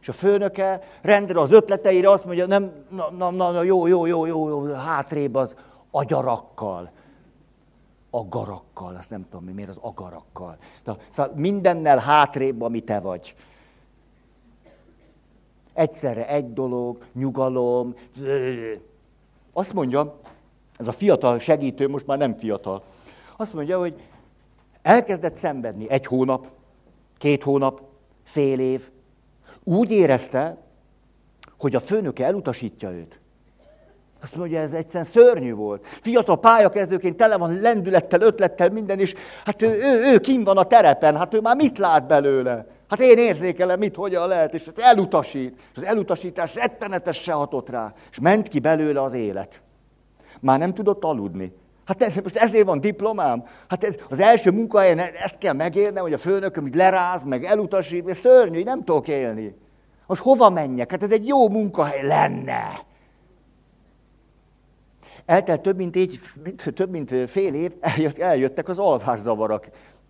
És a főnöke rendre az ötleteire azt mondja, nem, na, na, na, jó, jó, jó, jó, jó, hátrébb az agyarakkal. Agarakkal, azt nem tudom mi, miért az agarakkal. De, szóval mindennel hátrébb, ami te vagy. Egyszerre egy dolog, nyugalom. Azt mondja, ez a fiatal segítő, most már nem fiatal, azt mondja, hogy elkezdett szenvedni egy hónap, két hónap, fél év. Úgy érezte, hogy a főnöke elutasítja őt. Azt mondja, ez egyszerűen szörnyű volt. Fiatal pályakezdőként tele van lendülettel, ötlettel, minden, és hát ő, ő, ő kim van a terepen, hát ő már mit lát belőle? Hát én érzékelem, mit, hogyan lehet, és elutasít. És az elutasítás rettenetes se hatott rá, és ment ki belőle az élet. Már nem tudott aludni. Hát ez, most ezért van diplomám. Hát ez, az első munkahelyen ezt kell megérnem, hogy a főnököm így leráz, meg elutasít, és szörnyű, nem tudok élni. Most hova menjek? Hát ez egy jó munkahely lenne. Eltelt több mint, így, több mint fél év, eljött, eljöttek az alvászavarak.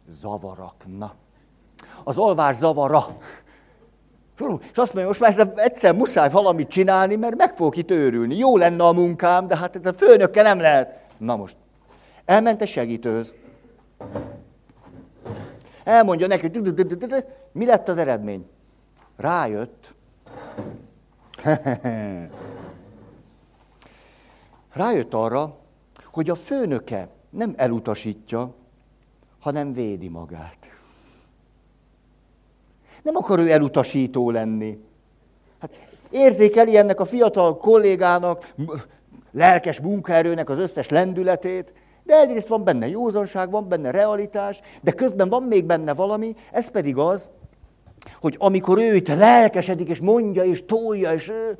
Zavarak, na. Az alvás zavara. És azt mondja, most már egyszer muszáj valamit csinálni, mert meg fogok itt őrülni. Jó lenne a munkám, de hát ez a főnökkel nem lehet. Na most, Elment a segítőhöz. Elmondja neki, mi lett az eredmény? Rájött. Rájött arra, hogy a főnöke nem elutasítja, hanem védi magát. Nem akar ő elutasító lenni. Hát érzékeli ennek a fiatal kollégának, lelkes munkaerőnek az összes lendületét, de egyrészt van benne józanság, van benne realitás, de közben van még benne valami, ez pedig az, hogy amikor ő itt lelkesedik, és mondja, és tolja, és ő,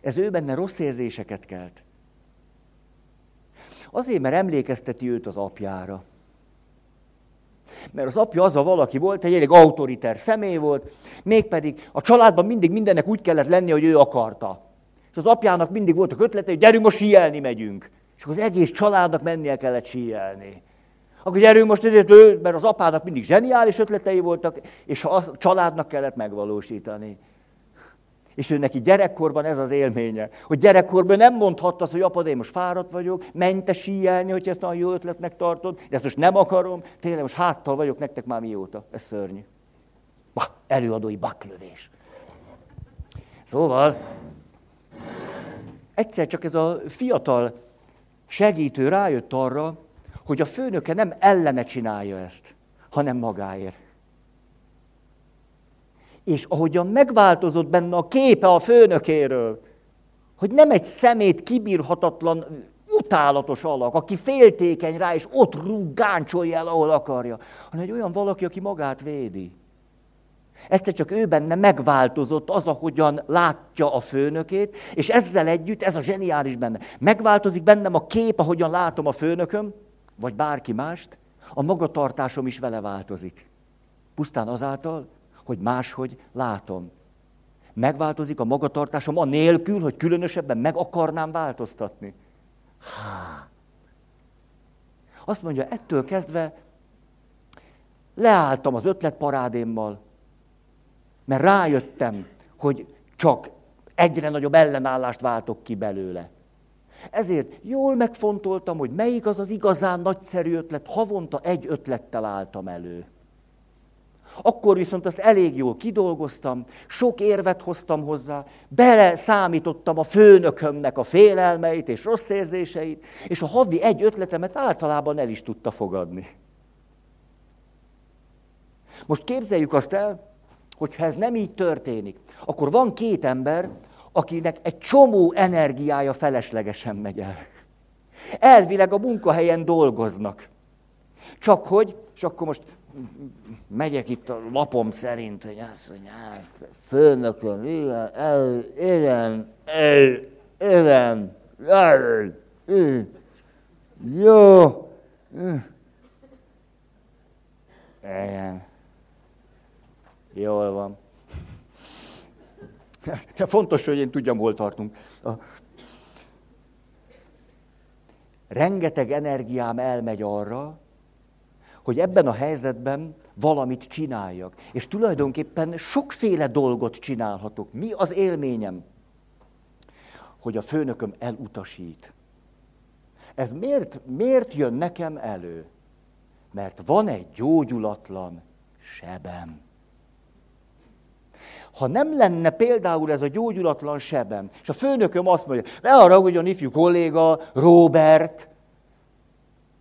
ez ő benne rossz érzéseket kelt. Azért, mert emlékezteti őt az apjára. Mert az apja az a valaki volt, egy elég autoriter személy volt, mégpedig a családban mindig mindennek úgy kellett lenni, hogy ő akarta. És az apjának mindig voltak ötletei, hogy gyerünk, most síelni megyünk. És akkor az egész családnak mennie kellett síelni. Akkor gyerünk most ezért mert az apának mindig zseniális ötletei voltak, és a családnak kellett megvalósítani. És ő neki gyerekkorban ez az élménye, hogy gyerekkorban nem mondhatta azt, hogy apa, de én most fáradt vagyok, menj te síelni, hogy ezt nagyon jó ötletnek tartod, de ezt most nem akarom, tényleg most háttal vagyok nektek már mióta. Ez szörnyű. Bah, előadói baklövés. Szóval, egyszer csak ez a fiatal segítő rájött arra, hogy a főnöke nem ellene csinálja ezt, hanem magáért. És ahogyan megváltozott benne a képe a főnökéről, hogy nem egy szemét kibírhatatlan, utálatos alak, aki féltékeny rá, és ott rúg, gáncsolja el, ahol akarja, hanem egy olyan valaki, aki magát védi. Egyszer csak ő benne megváltozott az, ahogyan látja a főnökét, és ezzel együtt, ez a zseniális benne, megváltozik bennem a kép, ahogyan látom a főnököm, vagy bárki mást, a magatartásom is vele változik. Pusztán azáltal, hogy máshogy látom. Megváltozik a magatartásom a nélkül, hogy különösebben meg akarnám változtatni. Há. Azt mondja, ettől kezdve leálltam az ötletparádémmal, mert rájöttem, hogy csak egyre nagyobb ellenállást váltok ki belőle. Ezért jól megfontoltam, hogy melyik az az igazán nagyszerű ötlet, havonta egy ötlettel álltam elő. Akkor viszont azt elég jól kidolgoztam, sok érvet hoztam hozzá, bele számítottam a főnökömnek a félelmeit és rossz érzéseit, és a havi egy ötletemet általában el is tudta fogadni. Most képzeljük azt el, hogyha ez nem így történik, akkor van két ember, akinek egy csomó energiája feleslegesen megy el. Elvileg a munkahelyen dolgoznak. Csak hogy, és akkor most megyek itt a lapom szerint, hogy azt mondja, főnököm, igen, el, igen, el, igen, el, jó, igen, jól van. De fontos, hogy én tudjam, hol tartunk. A... Rengeteg energiám elmegy arra, hogy ebben a helyzetben valamit csináljak. És tulajdonképpen sokféle dolgot csinálhatok. Mi az élményem? Hogy a főnököm elutasít. Ez miért, miért jön nekem elő? Mert van egy gyógyulatlan sebem. Ha nem lenne például ez a gyógyulatlan sebem, és a főnököm azt mondja, ne a ifjú kolléga, Robert,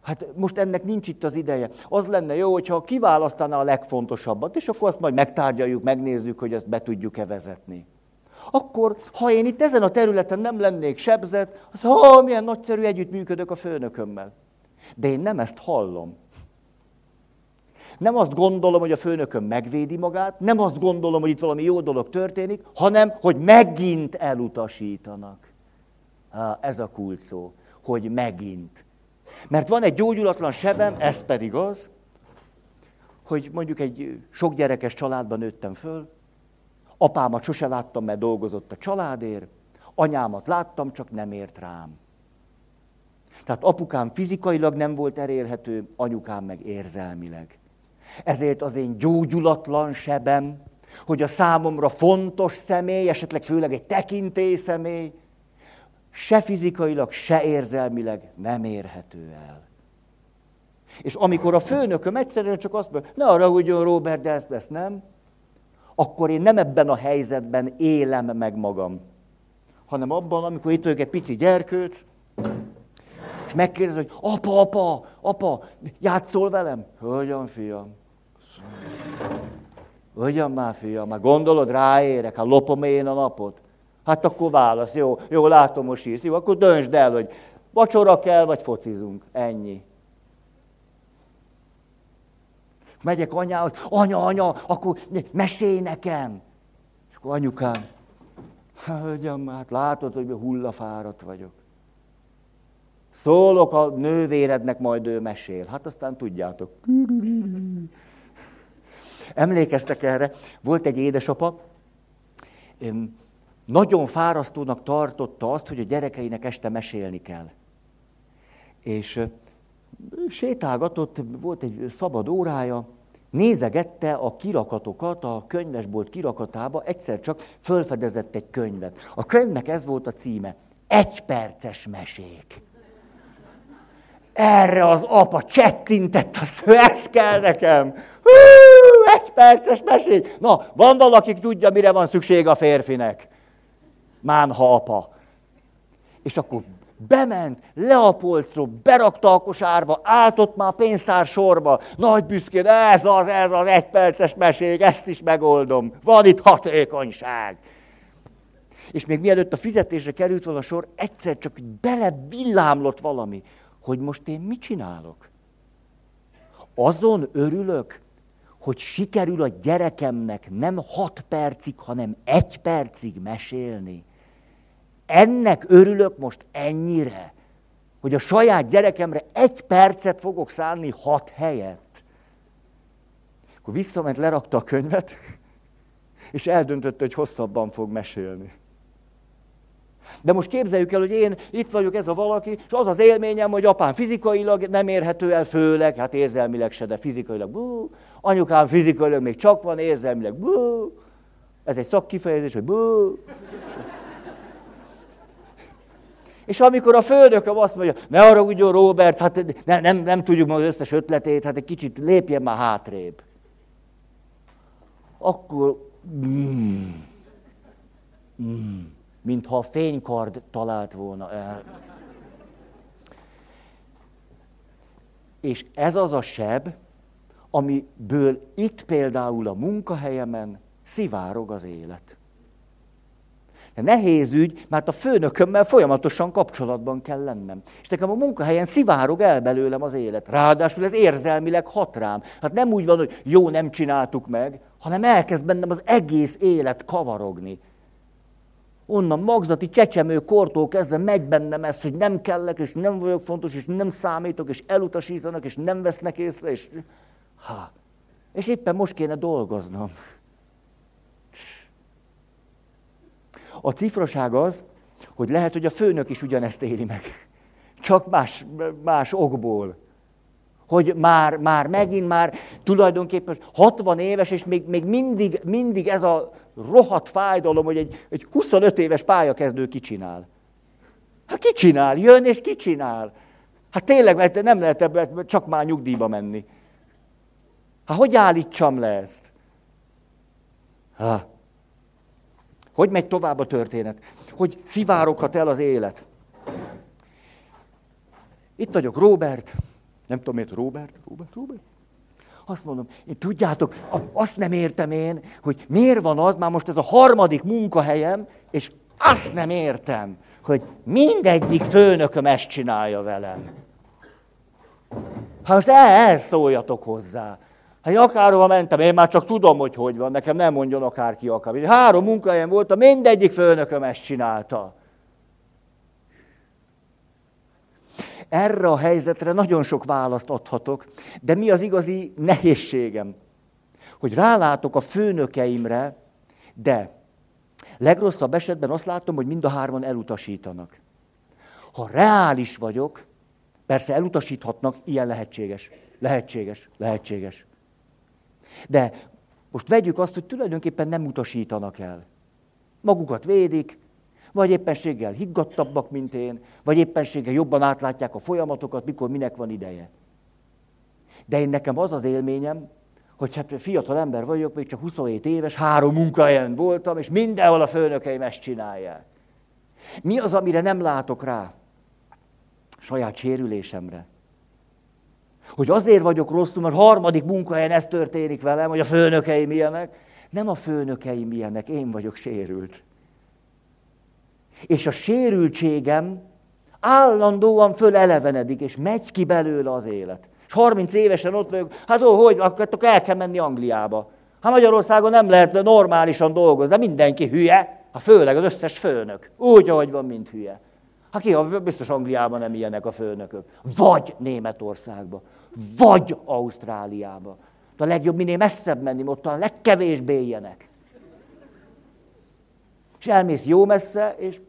Hát most ennek nincs itt az ideje. Az lenne jó, hogyha kiválasztaná a legfontosabbat, és akkor azt majd megtárgyaljuk, megnézzük, hogy ezt be tudjuk-e vezetni. Akkor, ha én itt ezen a területen nem lennék sebzett, az, ha, milyen nagyszerű együttműködök a főnökömmel. De én nem ezt hallom. Nem azt gondolom, hogy a főnököm megvédi magát, nem azt gondolom, hogy itt valami jó dolog történik, hanem, hogy megint elutasítanak. Ez a kult szó, hogy megint. Mert van egy gyógyulatlan sebem, ez pedig az, hogy mondjuk egy sok gyerekes családban nőttem föl, apámat sose láttam, mert dolgozott a családért, anyámat láttam, csak nem ért rám. Tehát apukám fizikailag nem volt elérhető, anyukám meg érzelmileg. Ezért az én gyógyulatlan sebem, hogy a számomra fontos személy, esetleg főleg egy tekintély személy, se fizikailag, se érzelmileg nem érhető el. És amikor a főnököm egyszerűen csak azt mondja, ne arra ugyan Robert, de ezt, ezt nem, akkor én nem ebben a helyzetben élem meg magam, hanem abban, amikor itt vagyok egy pici gyerkőc, és megkérdez, hogy apa, apa, apa, játszol velem? Hogyan, fiam? Hogyan már, fiam? Már gondolod, ráérek, hát lopom én a napot. Hát akkor válasz, jó, jó, látom, most írsz. Jó, akkor döntsd el, hogy vacsora kell, vagy focizunk. Ennyi. Megyek anyához, anya, anya, akkor mesélj nekem. És akkor anyukám, hölgyem, hát látod, hogy hullafáradt vagyok. Szólok a nővérednek, majd ő mesél. Hát aztán tudjátok. Emlékeztek erre? Volt egy édesapa, nagyon fárasztónak tartotta azt, hogy a gyerekeinek este mesélni kell. És sétálgatott, volt egy szabad órája, nézegette a kirakatokat, a könyvesbolt kirakatába, egyszer csak fölfedezett egy könyvet. A könyvnek ez volt a címe, egy perces mesék. Erre az apa csettintett, azt, ez kell nekem. Hú, egy perces mesék. Na, van valaki, tudja, mire van szükség a férfinek mánha apa. És akkor bement, le a polcról, berakta a kosárba, állt ott már a pénztár sorba, nagy büszkén, ez az, ez az egyperces mesék, ezt is megoldom. Van itt hatékonyság. És még mielőtt a fizetésre került volna sor, egyszer csak bele villámlott valami, hogy most én mit csinálok. Azon örülök, hogy sikerül a gyerekemnek nem hat percig, hanem egy percig mesélni. Ennek örülök most ennyire, hogy a saját gyerekemre egy percet fogok szánni hat helyet. Akkor visszament, lerakta a könyvet, és eldöntötte, hogy hosszabban fog mesélni. De most képzeljük el, hogy én itt vagyok, ez a valaki, és az az élményem, hogy apám fizikailag nem érhető el, főleg, hát érzelmileg se, de fizikailag, bú, anyukám fizikailag még csak van, érzelmileg, bú, ez egy szakkifejezés, hogy bú. És amikor a főnököm azt mondja, ne ugyan Robert, hát ne, nem, nem tudjuk meg az összes ötletét, hát egy kicsit lépjen már hátrébb. Akkor, mm, mm, mintha a fénykard talált volna el. És ez az a seb, amiből itt például a munkahelyemen szivárog az élet. De nehéz ügy, mert a főnökömmel folyamatosan kapcsolatban kell lennem. És nekem a munkahelyen szivárog el belőlem az élet. Ráadásul ez érzelmileg hat rám. Hát nem úgy van, hogy jó, nem csináltuk meg, hanem elkezd bennem az egész élet kavarogni. Onnan magzati csecsemő kortól kezdve megy bennem ez, hogy nem kellek, és nem vagyok fontos, és nem számítok, és elutasítanak, és nem vesznek észre, és... Ha. És éppen most kéne dolgoznom. A cifraság az, hogy lehet, hogy a főnök is ugyanezt éli meg. Csak más, más okból. Hogy már, már megint már tulajdonképpen 60 éves, és még, még mindig, mindig ez a rohadt fájdalom, hogy egy, egy 25 éves pályakezdő kicsinál. Hát kicsinál, jön és kicsinál. Hát tényleg, mert nem lehet ebből csak már nyugdíjba menni. Hát hogy állítsam le ezt? Ha. Hogy megy tovább a történet? Hogy szivároghat el az élet? Itt vagyok, Robert. Nem tudom miért, Robert, Robert, Robert. Azt mondom, én tudjátok, azt nem értem én, hogy miért van az, már most ez a harmadik munkahelyem, és azt nem értem, hogy mindegyik főnököm ezt csinálja velem. Hát most ehhez szóljatok hozzá. Hát akárhova mentem, én már csak tudom, hogy hogy van, nekem nem mondjon akárki akár. Három munkahelyen voltam, mindegyik főnököm ezt csinálta. Erre a helyzetre nagyon sok választ adhatok, de mi az igazi nehézségem? Hogy rálátok a főnökeimre, de legrosszabb esetben azt látom, hogy mind a hárman elutasítanak. Ha reális vagyok, persze elutasíthatnak, ilyen lehetséges. Lehetséges, lehetséges. De most vegyük azt, hogy tulajdonképpen nem utasítanak el. Magukat védik, vagy éppenséggel higgadtabbak, mint én, vagy éppenséggel jobban átlátják a folyamatokat, mikor minek van ideje. De én nekem az az élményem, hogy hát fiatal ember vagyok, még csak 27 éves, három munkahelyen voltam, és mindenhol a főnökeim ezt csinálják. Mi az, amire nem látok rá? Saját sérülésemre. Hogy azért vagyok rosszul, mert harmadik munkahelyen ez történik velem, hogy a főnökeim ilyenek. Nem a főnökeim ilyenek, én vagyok sérült. És a sérültségem állandóan fölelevenedik, és megy ki belőle az élet. És 30 évesen ott vagyok, hát ó, hogy, akkor el kell menni Angliába. Hát Magyarországon nem lehet normálisan dolgozni, de mindenki hülye, ha főleg az összes főnök. Úgy, ahogy van, mint hülye. Hát ki, biztos Angliában nem ilyenek a főnökök. Vagy Németországban, vagy Ausztráliába. De a legjobb minél messzebb menni, ott a legkevésbé ilyenek. És elmész jó messze, és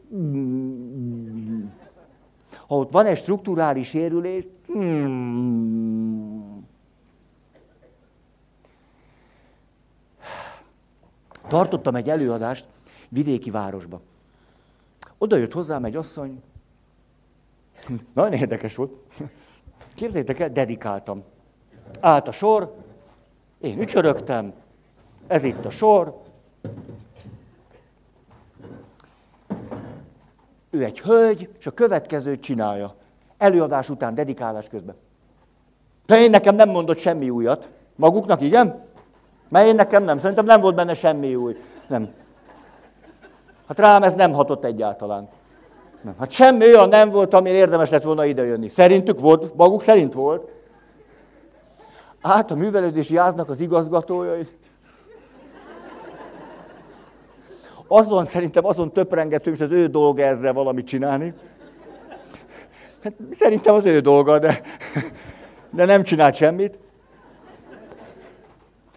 ha ott van egy strukturális sérülés, tartottam egy előadást vidéki városba. Oda jött hozzám egy asszony, nagyon érdekes volt. Képzeljétek el, dedikáltam. Állt a sor, én ücsörögtem, ez itt a sor, ő egy hölgy, és a következőt csinálja. Előadás után, dedikálás közben. De én nekem nem mondott semmi újat. Maguknak igen? Mert én nekem nem. Szerintem nem volt benne semmi új. Nem. Hát rám ez nem hatott egyáltalán. Nem. Hát semmi olyan nem volt, ami érdemes lett volna idejönni. Szerintük volt, maguk szerint volt. Hát a művelődési háznak az igazgatója, azon szerintem azon töprengető, és az ő dolga ezzel valamit csinálni. Hát, szerintem az ő dolga, de, de nem csinált semmit.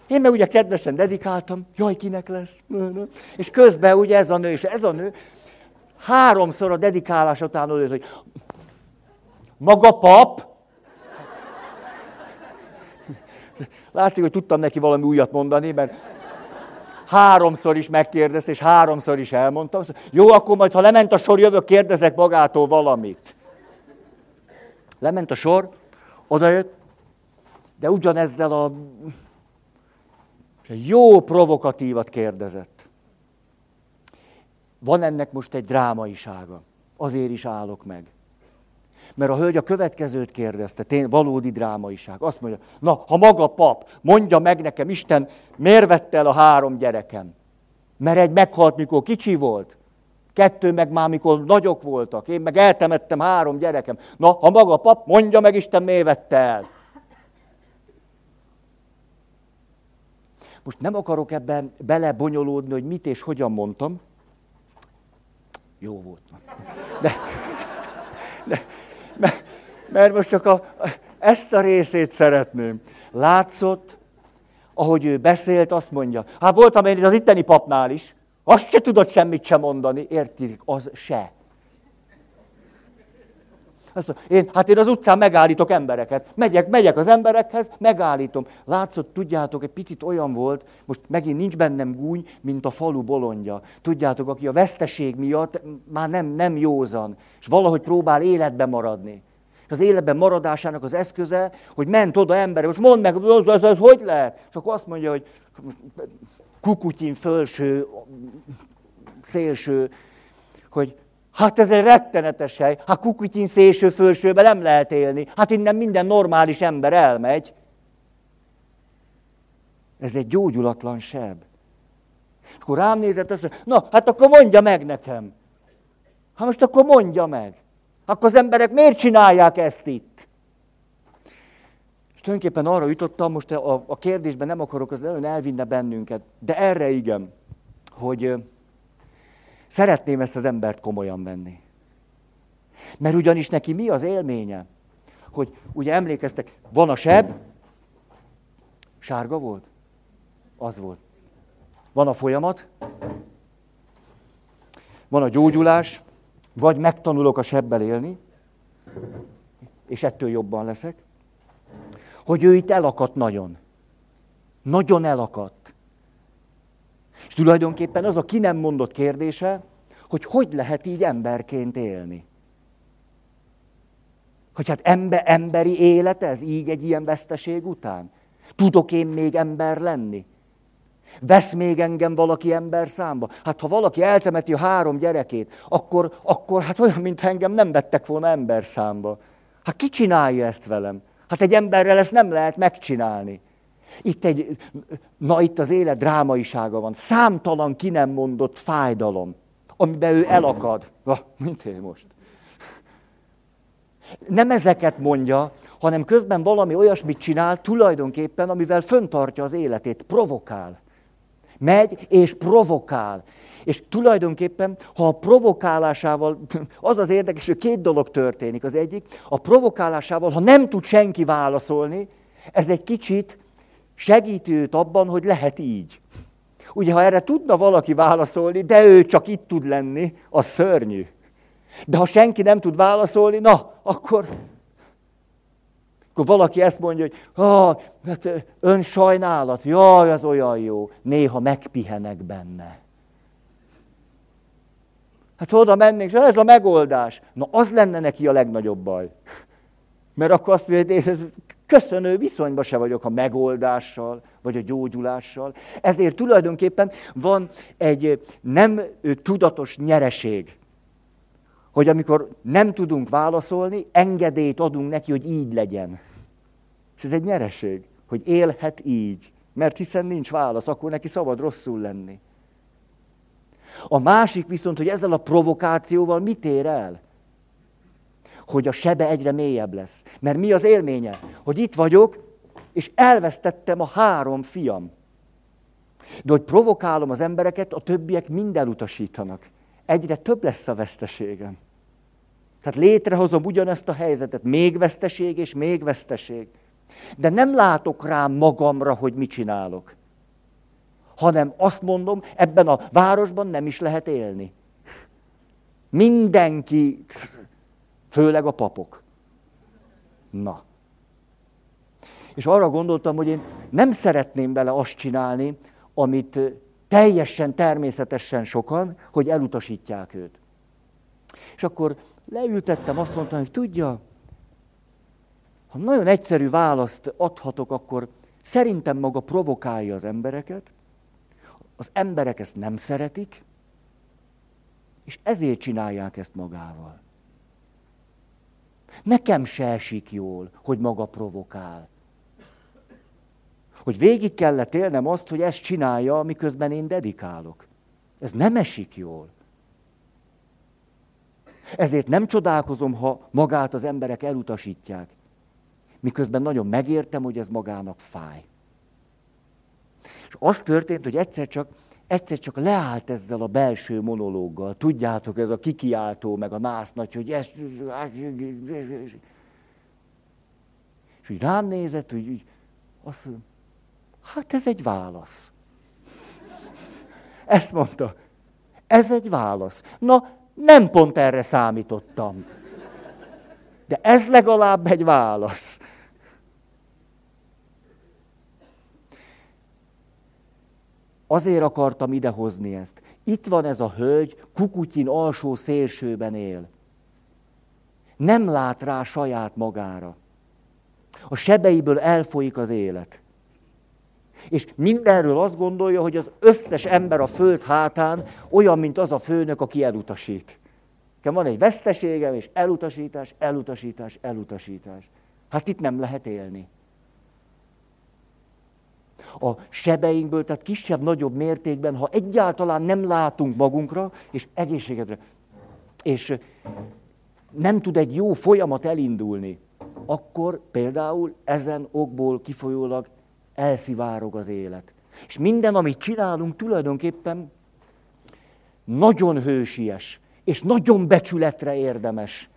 Én meg ugye kedvesen dedikáltam, jaj, kinek lesz. És közben ugye ez a nő, és ez a nő háromszor a dedikálás után odajött, hogy maga pap, Látszik, hogy tudtam neki valami újat mondani, mert háromszor is megkérdezte, és háromszor is elmondtam. Jó, akkor majd, ha lement a sor, jövök, kérdezek magától valamit. Lement a sor, odajött, de ugyanezzel a jó provokatívat kérdezett. Van ennek most egy drámaisága. Azért is állok meg. Mert a hölgy a következőt kérdezte, tény, valódi drámaiság. Azt mondja, na, ha maga pap, mondja meg nekem, Isten, miért vette el a három gyerekem? Mert egy meghalt, mikor kicsi volt, kettő meg már, mikor nagyok voltak, én meg eltemettem három gyerekem. Na, ha maga pap, mondja meg, Isten, miért vette el? Most nem akarok ebben belebonyolódni, hogy mit és hogyan mondtam. Jó volt. De, de, mert, mert most csak a, ezt a részét szeretném. Látszott, ahogy ő beszélt, azt mondja, hát voltam én az itteni papnál is, azt se tudott semmit sem mondani, értik, az se. Azt mondja, én, hát én az utcán megállítok embereket. Megyek, megyek az emberekhez, megállítom. Látszott, tudjátok, egy picit olyan volt, most megint nincs bennem gúny, mint a falu bolondja. Tudjátok, aki a veszteség miatt már nem, nem józan, és valahogy próbál életben maradni. És az életben maradásának az eszköze, hogy ment oda ember, most mondd meg, az, az, az hogy lehet? És akkor azt mondja, hogy kukutyin fölső, szélső, hogy Hát ez egy rettenetes hely. Hát Kukutyin szélső fölsőbe nem lehet élni. Hát innen minden normális ember elmegy. Ez egy gyógyulatlan seb. Akkor rám nézett, azt mondja, na, hát akkor mondja meg nekem. Hát most akkor mondja meg. Akkor az emberek miért csinálják ezt itt? És tulajdonképpen arra jutottam, most a, a kérdésben nem akarok az nagyon elvinne bennünket, de erre igen, hogy Szeretném ezt az embert komolyan venni. Mert ugyanis neki mi az élménye? Hogy ugye emlékeztek, van a seb, sárga volt? Az volt. Van a folyamat, van a gyógyulás, vagy megtanulok a sebbel élni, és ettől jobban leszek, hogy ő itt elakadt nagyon. Nagyon elakadt. És tulajdonképpen az a ki nem mondott kérdése, hogy hogy lehet így emberként élni. Hogy hát ember, emberi élet ez így egy ilyen veszteség után? Tudok én még ember lenni? Vesz még engem valaki ember számba? Hát ha valaki eltemeti a három gyerekét, akkor, akkor hát olyan, mint engem nem vettek volna ember számba. Hát ki csinálja ezt velem? Hát egy emberrel ezt nem lehet megcsinálni. Itt egy, na itt az élet drámaisága van. Számtalan ki nem mondott fájdalom, amiben ő elakad. Na, mint én most. Nem ezeket mondja, hanem közben valami olyasmit csinál tulajdonképpen, amivel föntartja az életét, provokál. Megy és provokál. És tulajdonképpen, ha a provokálásával, az az érdekes, hogy két dolog történik. Az egyik, a provokálásával, ha nem tud senki válaszolni, ez egy kicsit segíti őt abban, hogy lehet így. Ugye, ha erre tudna valaki válaszolni, de ő csak itt tud lenni, az szörnyű. De ha senki nem tud válaszolni, na, akkor, akkor valaki ezt mondja, hogy ah, hát ön sajnálat, jaj, az olyan jó, néha megpihenek benne. Hát oda mennénk, és ez a megoldás. Na, az lenne neki a legnagyobb baj. Mert akkor azt mondja, hogy köszönő viszonyban se vagyok a megoldással, vagy a gyógyulással. Ezért tulajdonképpen van egy nem tudatos nyereség, hogy amikor nem tudunk válaszolni, engedélyt adunk neki, hogy így legyen. És ez egy nyereség, hogy élhet így. Mert hiszen nincs válasz, akkor neki szabad rosszul lenni. A másik viszont, hogy ezzel a provokációval mit ér el? Hogy a sebe egyre mélyebb lesz. Mert mi az élménye? Hogy itt vagyok, és elvesztettem a három fiam. De hogy provokálom az embereket, a többiek mind elutasítanak. Egyre több lesz a veszteségem. Tehát létrehozom ugyanezt a helyzetet, még veszteség és még veszteség. De nem látok rám magamra, hogy mit csinálok. Hanem azt mondom, ebben a városban nem is lehet élni. Mindenki, főleg a papok. Na. És arra gondoltam, hogy én nem szeretném vele azt csinálni, amit teljesen természetesen sokan, hogy elutasítják őt. És akkor leültettem, azt mondtam, hogy tudja, ha nagyon egyszerű választ adhatok, akkor szerintem maga provokálja az embereket, az emberek ezt nem szeretik, és ezért csinálják ezt magával. Nekem se esik jól, hogy maga provokál. Hogy végig kellett élnem azt, hogy ezt csinálja, miközben én dedikálok. Ez nem esik jól. Ezért nem csodálkozom, ha magát az emberek elutasítják. Miközben nagyon megértem, hogy ez magának fáj. És az történt, hogy egyszer csak, egyszer csak leállt ezzel a belső monológgal. Tudjátok, ez a kikiáltó, meg a nász nagy, hogy ez... És úgy rám nézett, hogy úgy, azt mondja, hát ez egy válasz. Ezt mondta. Ez egy válasz. Na, nem pont erre számítottam. De ez legalább egy válasz. Azért akartam idehozni ezt. Itt van ez a hölgy, Kukutyin alsó szélsőben él. Nem lát rá saját magára. A sebeiből elfolyik az élet. És mindenről azt gondolja, hogy az összes ember a föld hátán olyan, mint az a főnök, aki elutasít. Nekem van egy veszteségem, és elutasítás, elutasítás, elutasítás. Hát itt nem lehet élni. A sebeinkből, tehát kisebb-nagyobb mértékben, ha egyáltalán nem látunk magunkra, és egészségedre, és nem tud egy jó folyamat elindulni, akkor például ezen okból kifolyólag elszivárog az élet. És minden, amit csinálunk, tulajdonképpen nagyon hősies, és nagyon becsületre érdemes.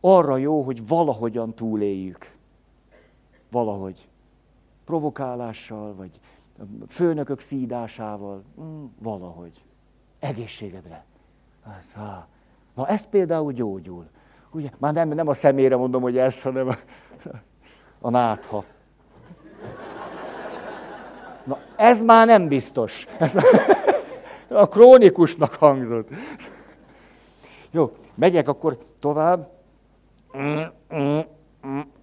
Arra jó, hogy valahogyan túléljük. Valahogy. Provokálással, vagy főnökök szídásával, mm, valahogy. Egészségedre. Hát, ha. Na ez például gyógyul. Ugye, már nem, nem a szemére mondom, hogy ez, hanem a, a nátha. Na, ez már nem biztos. Ez a krónikusnak hangzott. Jó, megyek akkor tovább.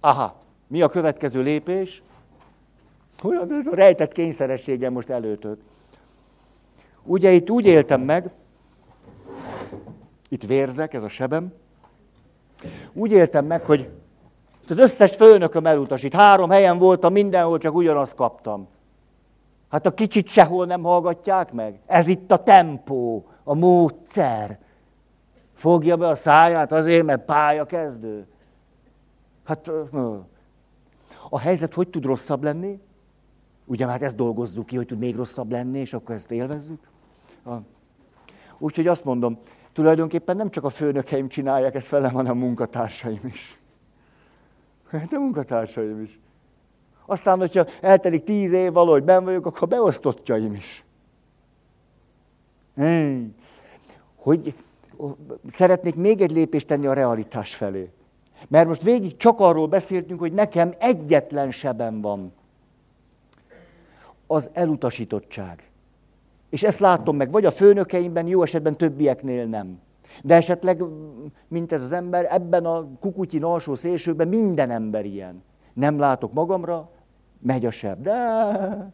Aha, mi a következő lépés? Olyan, ez a rejtett kényszerességem most előtök. Ugye itt úgy éltem meg, itt vérzek, ez a sebem, úgy éltem meg, hogy az összes főnököm elutasít. Három helyen voltam, mindenhol csak ugyanazt kaptam. Hát a kicsit sehol nem hallgatják meg. Ez itt a tempó, a módszer. Fogja be a száját azért, mert pályakezdő. Hát a helyzet hogy tud rosszabb lenni? Ugye hát ezt dolgozzuk ki, hogy tud még rosszabb lenni, és akkor ezt élvezzük. Úgyhogy azt mondom, tulajdonképpen nem csak a főnökeim csinálják ezt velem, hanem a munkatársaim is. Hát a munkatársaim is. Aztán, hogyha eltelik tíz év valahogy ben vagyok, akkor beosztottjaim is. Hmm. Hogy szeretnék még egy lépést tenni a realitás felé. Mert most végig csak arról beszéltünk, hogy nekem egyetlen sebem van. Az elutasítottság. És ezt látom meg, vagy a főnökeimben, jó esetben többieknél nem. De esetleg, mint ez az ember, ebben a kukutyin alsó szélsőben minden ember ilyen. Nem látok magamra, megy a seb. De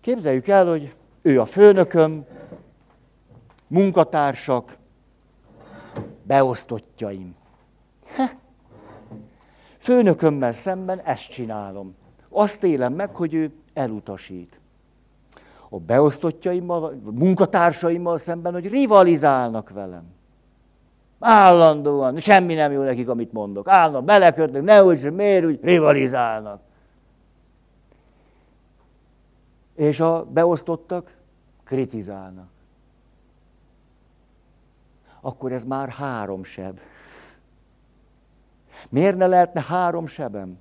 képzeljük el, hogy ő a főnököm, munkatársak, beosztottjaim. Heh. Főnökömmel szemben ezt csinálom. Azt élem meg, hogy ő elutasít. A beosztottjaimmal, a munkatársaimmal szemben, hogy rivalizálnak velem. Állandóan, semmi nem jó nekik, amit mondok. Állandóan belekötnek, ne úgy, miért úgy rivalizálnak. És a beosztottak kritizálnak. Akkor ez már három seb. Miért ne lehetne három sebem?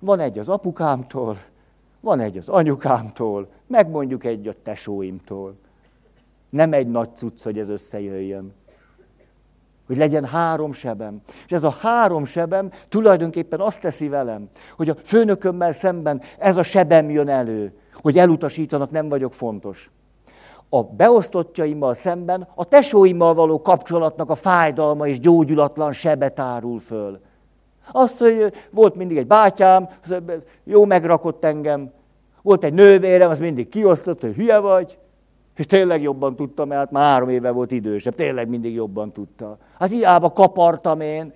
Van egy az apukámtól, van egy az anyukámtól, meg mondjuk egy a tesóimtól. Nem egy nagy cucc, hogy ez összejöjjön. Hogy legyen három sebem. És ez a három sebem tulajdonképpen azt teszi velem, hogy a főnökömmel szemben ez a sebem jön elő, hogy elutasítanak, nem vagyok fontos. A beosztottjaimmal szemben a tesóimmal való kapcsolatnak a fájdalma és gyógyulatlan sebet árul föl. Azt, hogy volt mindig egy bátyám, jó megrakott engem, volt egy nővérem, az mindig kiosztott, hogy hülye vagy, és tényleg jobban tudtam, mert hát már három éve volt idősebb, tényleg mindig jobban tudta. Hát hiába kapartam én.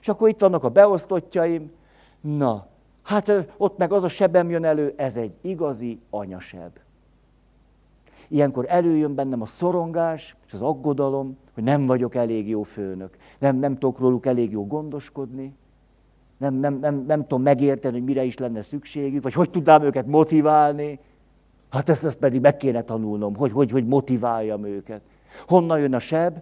És akkor itt vannak a beosztottjaim. Na, hát ott meg az a sebem jön elő, ez egy igazi anyaseb. Ilyenkor előjön bennem a szorongás és az aggodalom, hogy nem vagyok elég jó főnök, nem, nem tudok róluk elég jó gondoskodni, nem, nem, nem, nem tudom megérteni, hogy mire is lenne szükségük, vagy hogy tudnám őket motiválni. Hát ezt, ezt pedig meg kéne tanulnom, hogy, hogy, hogy motiváljam őket. Honnan jön a seb?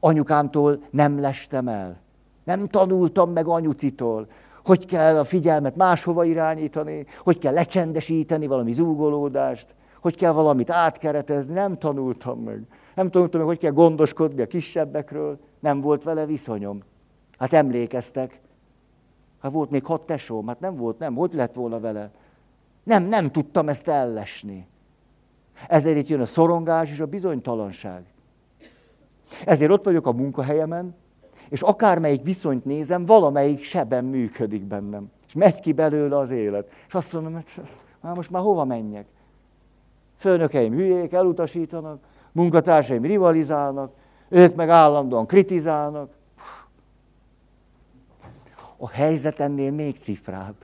Anyukámtól nem lestem el. Nem tanultam meg anyucitól, hogy kell a figyelmet máshova irányítani, hogy kell lecsendesíteni valami zúgolódást, hogy kell valamit átkeretezni, nem tanultam meg. Nem tanultam meg, hogy kell gondoskodni a kisebbekről, nem volt vele viszonyom. Hát emlékeztek, hát volt még hat tesóm, hát nem volt, nem, hogy lett volna vele. Nem, nem tudtam ezt ellesni. Ezért itt jön a szorongás és a bizonytalanság. Ezért ott vagyok a munkahelyemen, és akármelyik viszonyt nézem, valamelyik seben működik bennem. És megy ki belőle az élet. És azt mondom, hogy már most már hova menjek? Főnökeim hülyék, elutasítanak, munkatársaim rivalizálnak, ők meg állandóan kritizálnak. A helyzet ennél még cifrább.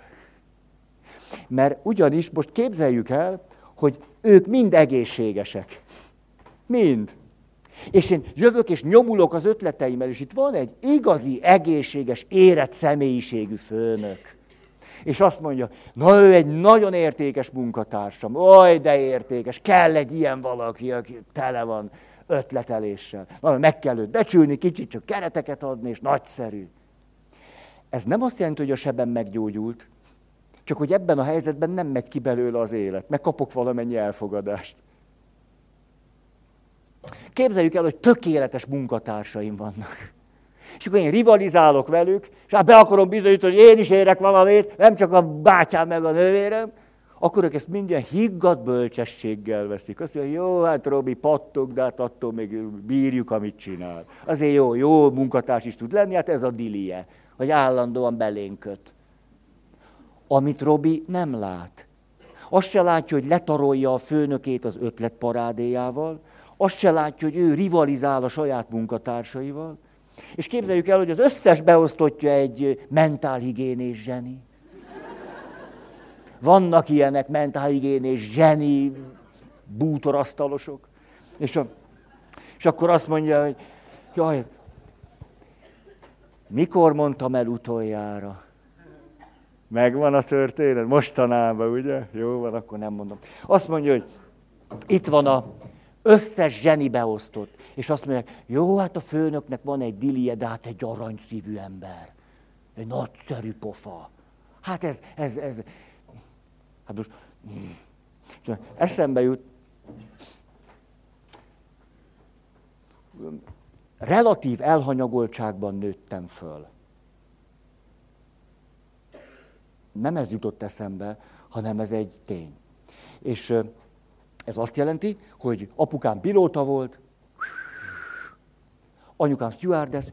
Mert ugyanis most képzeljük el, hogy ők mind egészségesek. Mind. És én jövök és nyomulok az ötleteimmel, és itt van egy igazi, egészséges, érett személyiségű főnök. És azt mondja, na ő egy nagyon értékes munkatársam, oly de értékes, kell egy ilyen valaki, aki tele van ötleteléssel. Na, meg kell őt becsülni, kicsit csak kereteket adni, és nagyszerű. Ez nem azt jelenti, hogy a sebem meggyógyult, csak hogy ebben a helyzetben nem megy ki belőle az élet, meg kapok valamennyi elfogadást. Képzeljük el, hogy tökéletes munkatársaim vannak. És akkor én rivalizálok velük, és hát be akarom bizonyítani, hogy én is érek valamit, nem csak a bátyám meg a nővérem, akkor ők ezt mindjárt higgadt bölcsességgel veszik. Azt mondja, jó, hát Robi, pattog, de hát attól még bírjuk, amit csinál. Azért jó, jó munkatárs is tud lenni, hát ez a dilie, hogy állandóan belénköt. Amit Robi nem lát. Azt se látja, hogy letarolja a főnökét az ötletparádéjával, azt se látja, hogy ő rivalizál a saját munkatársaival, és képzeljük el, hogy az összes beosztottja egy mentálhigiénés zseni. Vannak ilyenek mentálhigiénés zseni bútorasztalosok. És, a, és akkor azt mondja, hogy jaj, mikor mondtam el utoljára? Megvan a történet? Mostanában, ugye? Jó van, akkor nem mondom. Azt mondja, hogy itt van a összes zseni beosztott. És azt mondják, jó, hát a főnöknek van egy dilie, de hát egy aranyszívű ember. Egy nagyszerű pofa. Hát ez, ez, ez. Hát most, hmm. eszembe jut, relatív elhanyagoltságban nőttem föl. Nem ez jutott eszembe, hanem ez egy tény. És ez azt jelenti, hogy apukám pilóta volt, anyukám stewardess,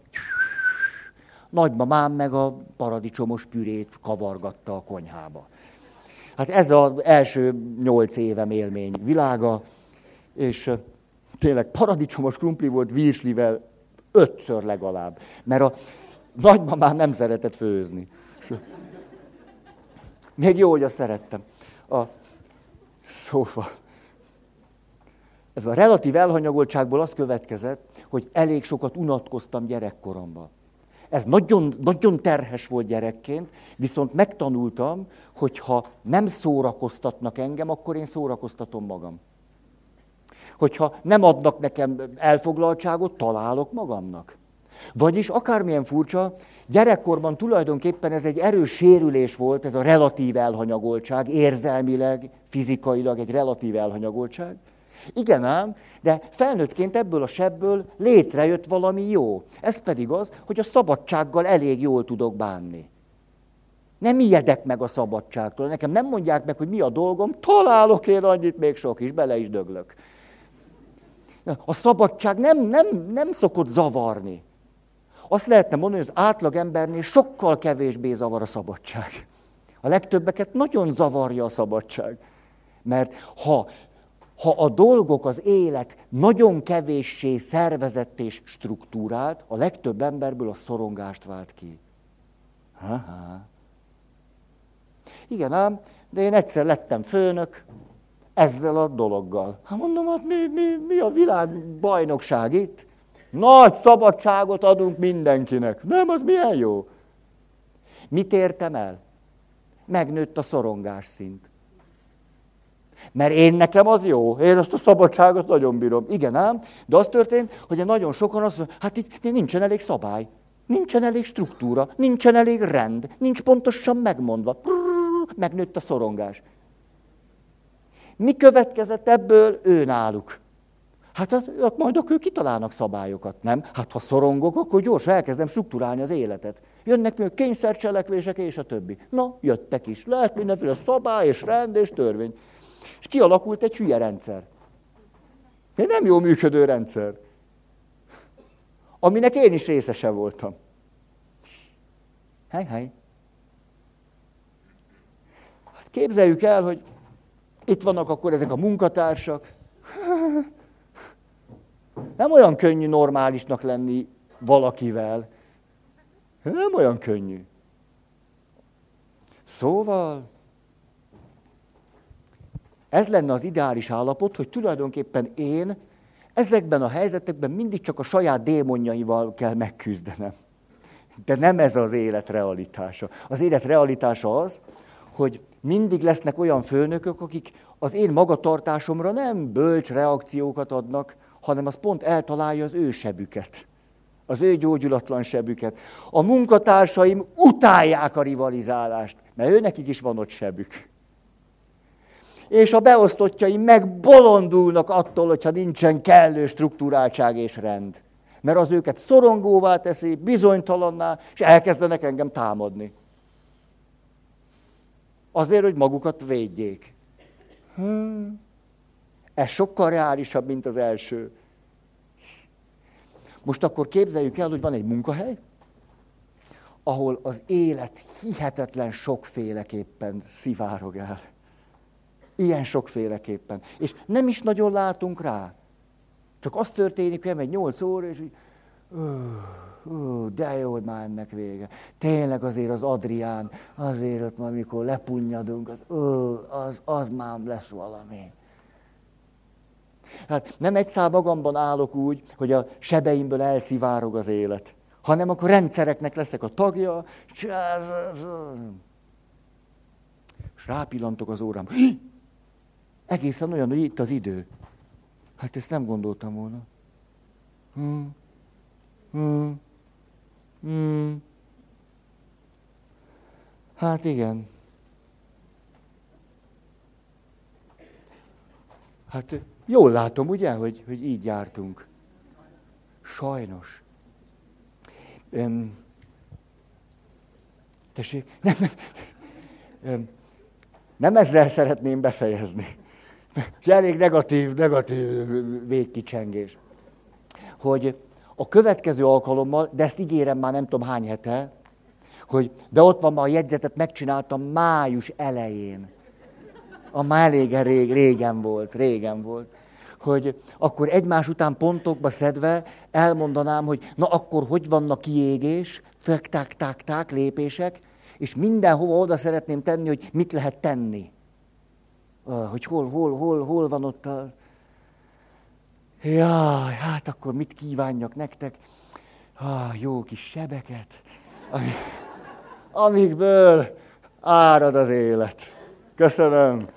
nagymamám meg a paradicsomos pürét kavargatta a konyhába. Hát ez az első nyolc évem élmény világa, és tényleg paradicsomos krumpli volt virslivel ötször legalább. Mert a nagymamám nem szeretett főzni. Még jó, hogy azt szerettem. A, szóval, ez a relatív elhanyagoltságból az következett, hogy elég sokat unatkoztam gyerekkoromban. Ez nagyon, nagyon terhes volt gyerekként, viszont megtanultam, hogy ha nem szórakoztatnak engem, akkor én szórakoztatom magam. Hogyha nem adnak nekem elfoglaltságot, találok magamnak. Vagyis akármilyen furcsa, gyerekkorban tulajdonképpen ez egy erős sérülés volt, ez a relatív elhanyagoltság, érzelmileg, fizikailag egy relatív elhanyagoltság. Igen ám, de felnőttként ebből a sebből létrejött valami jó. Ez pedig az, hogy a szabadsággal elég jól tudok bánni. Nem ijedek meg a szabadságtól. Nekem nem mondják meg, hogy mi a dolgom, találok én annyit, még sok is, bele is döglök. A szabadság nem, nem, nem szokott zavarni. Azt lehetne mondani, hogy az átlagembernél sokkal kevésbé zavar a szabadság. A legtöbbeket nagyon zavarja a szabadság. Mert ha, ha a dolgok, az élet nagyon kevéssé szervezett és struktúrált, a legtöbb emberből a szorongást vált ki. Ha-ha. Igen ám, de én egyszer lettem főnök ezzel a dologgal. Hát mondom, hát mi, mi, mi a világ bajnokság itt? Nagy szabadságot adunk mindenkinek. Nem, az milyen jó. Mit értem el? Megnőtt a szorongás szint. Mert én nekem az jó, én azt a szabadságot nagyon bírom. Igen ám, de az történt, hogy nagyon sokan azt mondják, hát itt nincsen elég szabály, nincsen elég struktúra, nincsen elég rend, nincs pontosan megmondva. Megnőtt a szorongás. Mi következett ebből ő náluk? Hát az, majd ők kitalálnak szabályokat, nem? Hát ha szorongok, akkor gyorsan elkezdem struktúrálni az életet. Jönnek még kényszercselekvések és a többi. Na, jöttek is. Lehet mindenféle szabály és rend és törvény. És kialakult egy hülye rendszer. Egy nem jó működő rendszer. Aminek én is részese voltam. Hely, hely. Hát képzeljük el, hogy itt vannak akkor ezek a munkatársak. Nem olyan könnyű normálisnak lenni valakivel. Nem olyan könnyű. Szóval, ez lenne az ideális állapot, hogy tulajdonképpen én ezekben a helyzetekben mindig csak a saját démonjaival kell megküzdenem. De nem ez az élet realitása. Az élet realitása az, hogy mindig lesznek olyan főnökök, akik az én magatartásomra nem bölcs reakciókat adnak, hanem az pont eltalálja az ő sebüket, az ő gyógyulatlan sebüket. A munkatársaim utálják a rivalizálást, mert ő nekik is van ott sebük. És a beosztottjaim megbolondulnak attól, hogyha nincsen kellő struktúráltság és rend. Mert az őket szorongóvá teszi, bizonytalanná, és elkezdenek engem támadni. Azért, hogy magukat védjék. Hmm. Ez sokkal reálisabb, mint az első. Most akkor képzeljük el, hogy van egy munkahely, ahol az élet hihetetlen sokféleképpen szivárog el. Ilyen sokféleképpen. És nem is nagyon látunk rá. Csak az történik, hogy egy nyolc óra, és így, uh, de jó, hogy már ennek vége. Tényleg azért az Adrián, azért ott, amikor lepunnyadunk, az, uh, az, az már lesz valami. Hát nem egy szál magamban állok úgy, hogy a sebeimből elszivárog az élet, hanem akkor rendszereknek leszek a tagja, és rápillantok az órám. Egészen olyan, hogy itt az idő. Hát ezt nem gondoltam volna. Hmm. Hmm. Hmm. Hát igen. Hát Jól látom, ugye, hogy, hogy így jártunk. Sajnos. Öm, tessék, nem, nem, öm, nem ezzel szeretném befejezni. És elég negatív, negatív végkicsengés. Hogy a következő alkalommal, de ezt ígérem már nem tudom hány hete, hogy de ott van ma a jegyzetet, megcsináltam május elején. A már elég rég, régen volt, régen volt hogy akkor egymás után pontokba szedve elmondanám, hogy na akkor hogy vannak kiégés, tak, tak, tak, tak, lépések, és mindenhova oda szeretném tenni, hogy mit lehet tenni. Hogy hol, hol, hol, hol van ott a... Jaj, hát akkor mit kívánjak nektek? Ah, jó kis sebeket, amikből árad az élet. Köszönöm.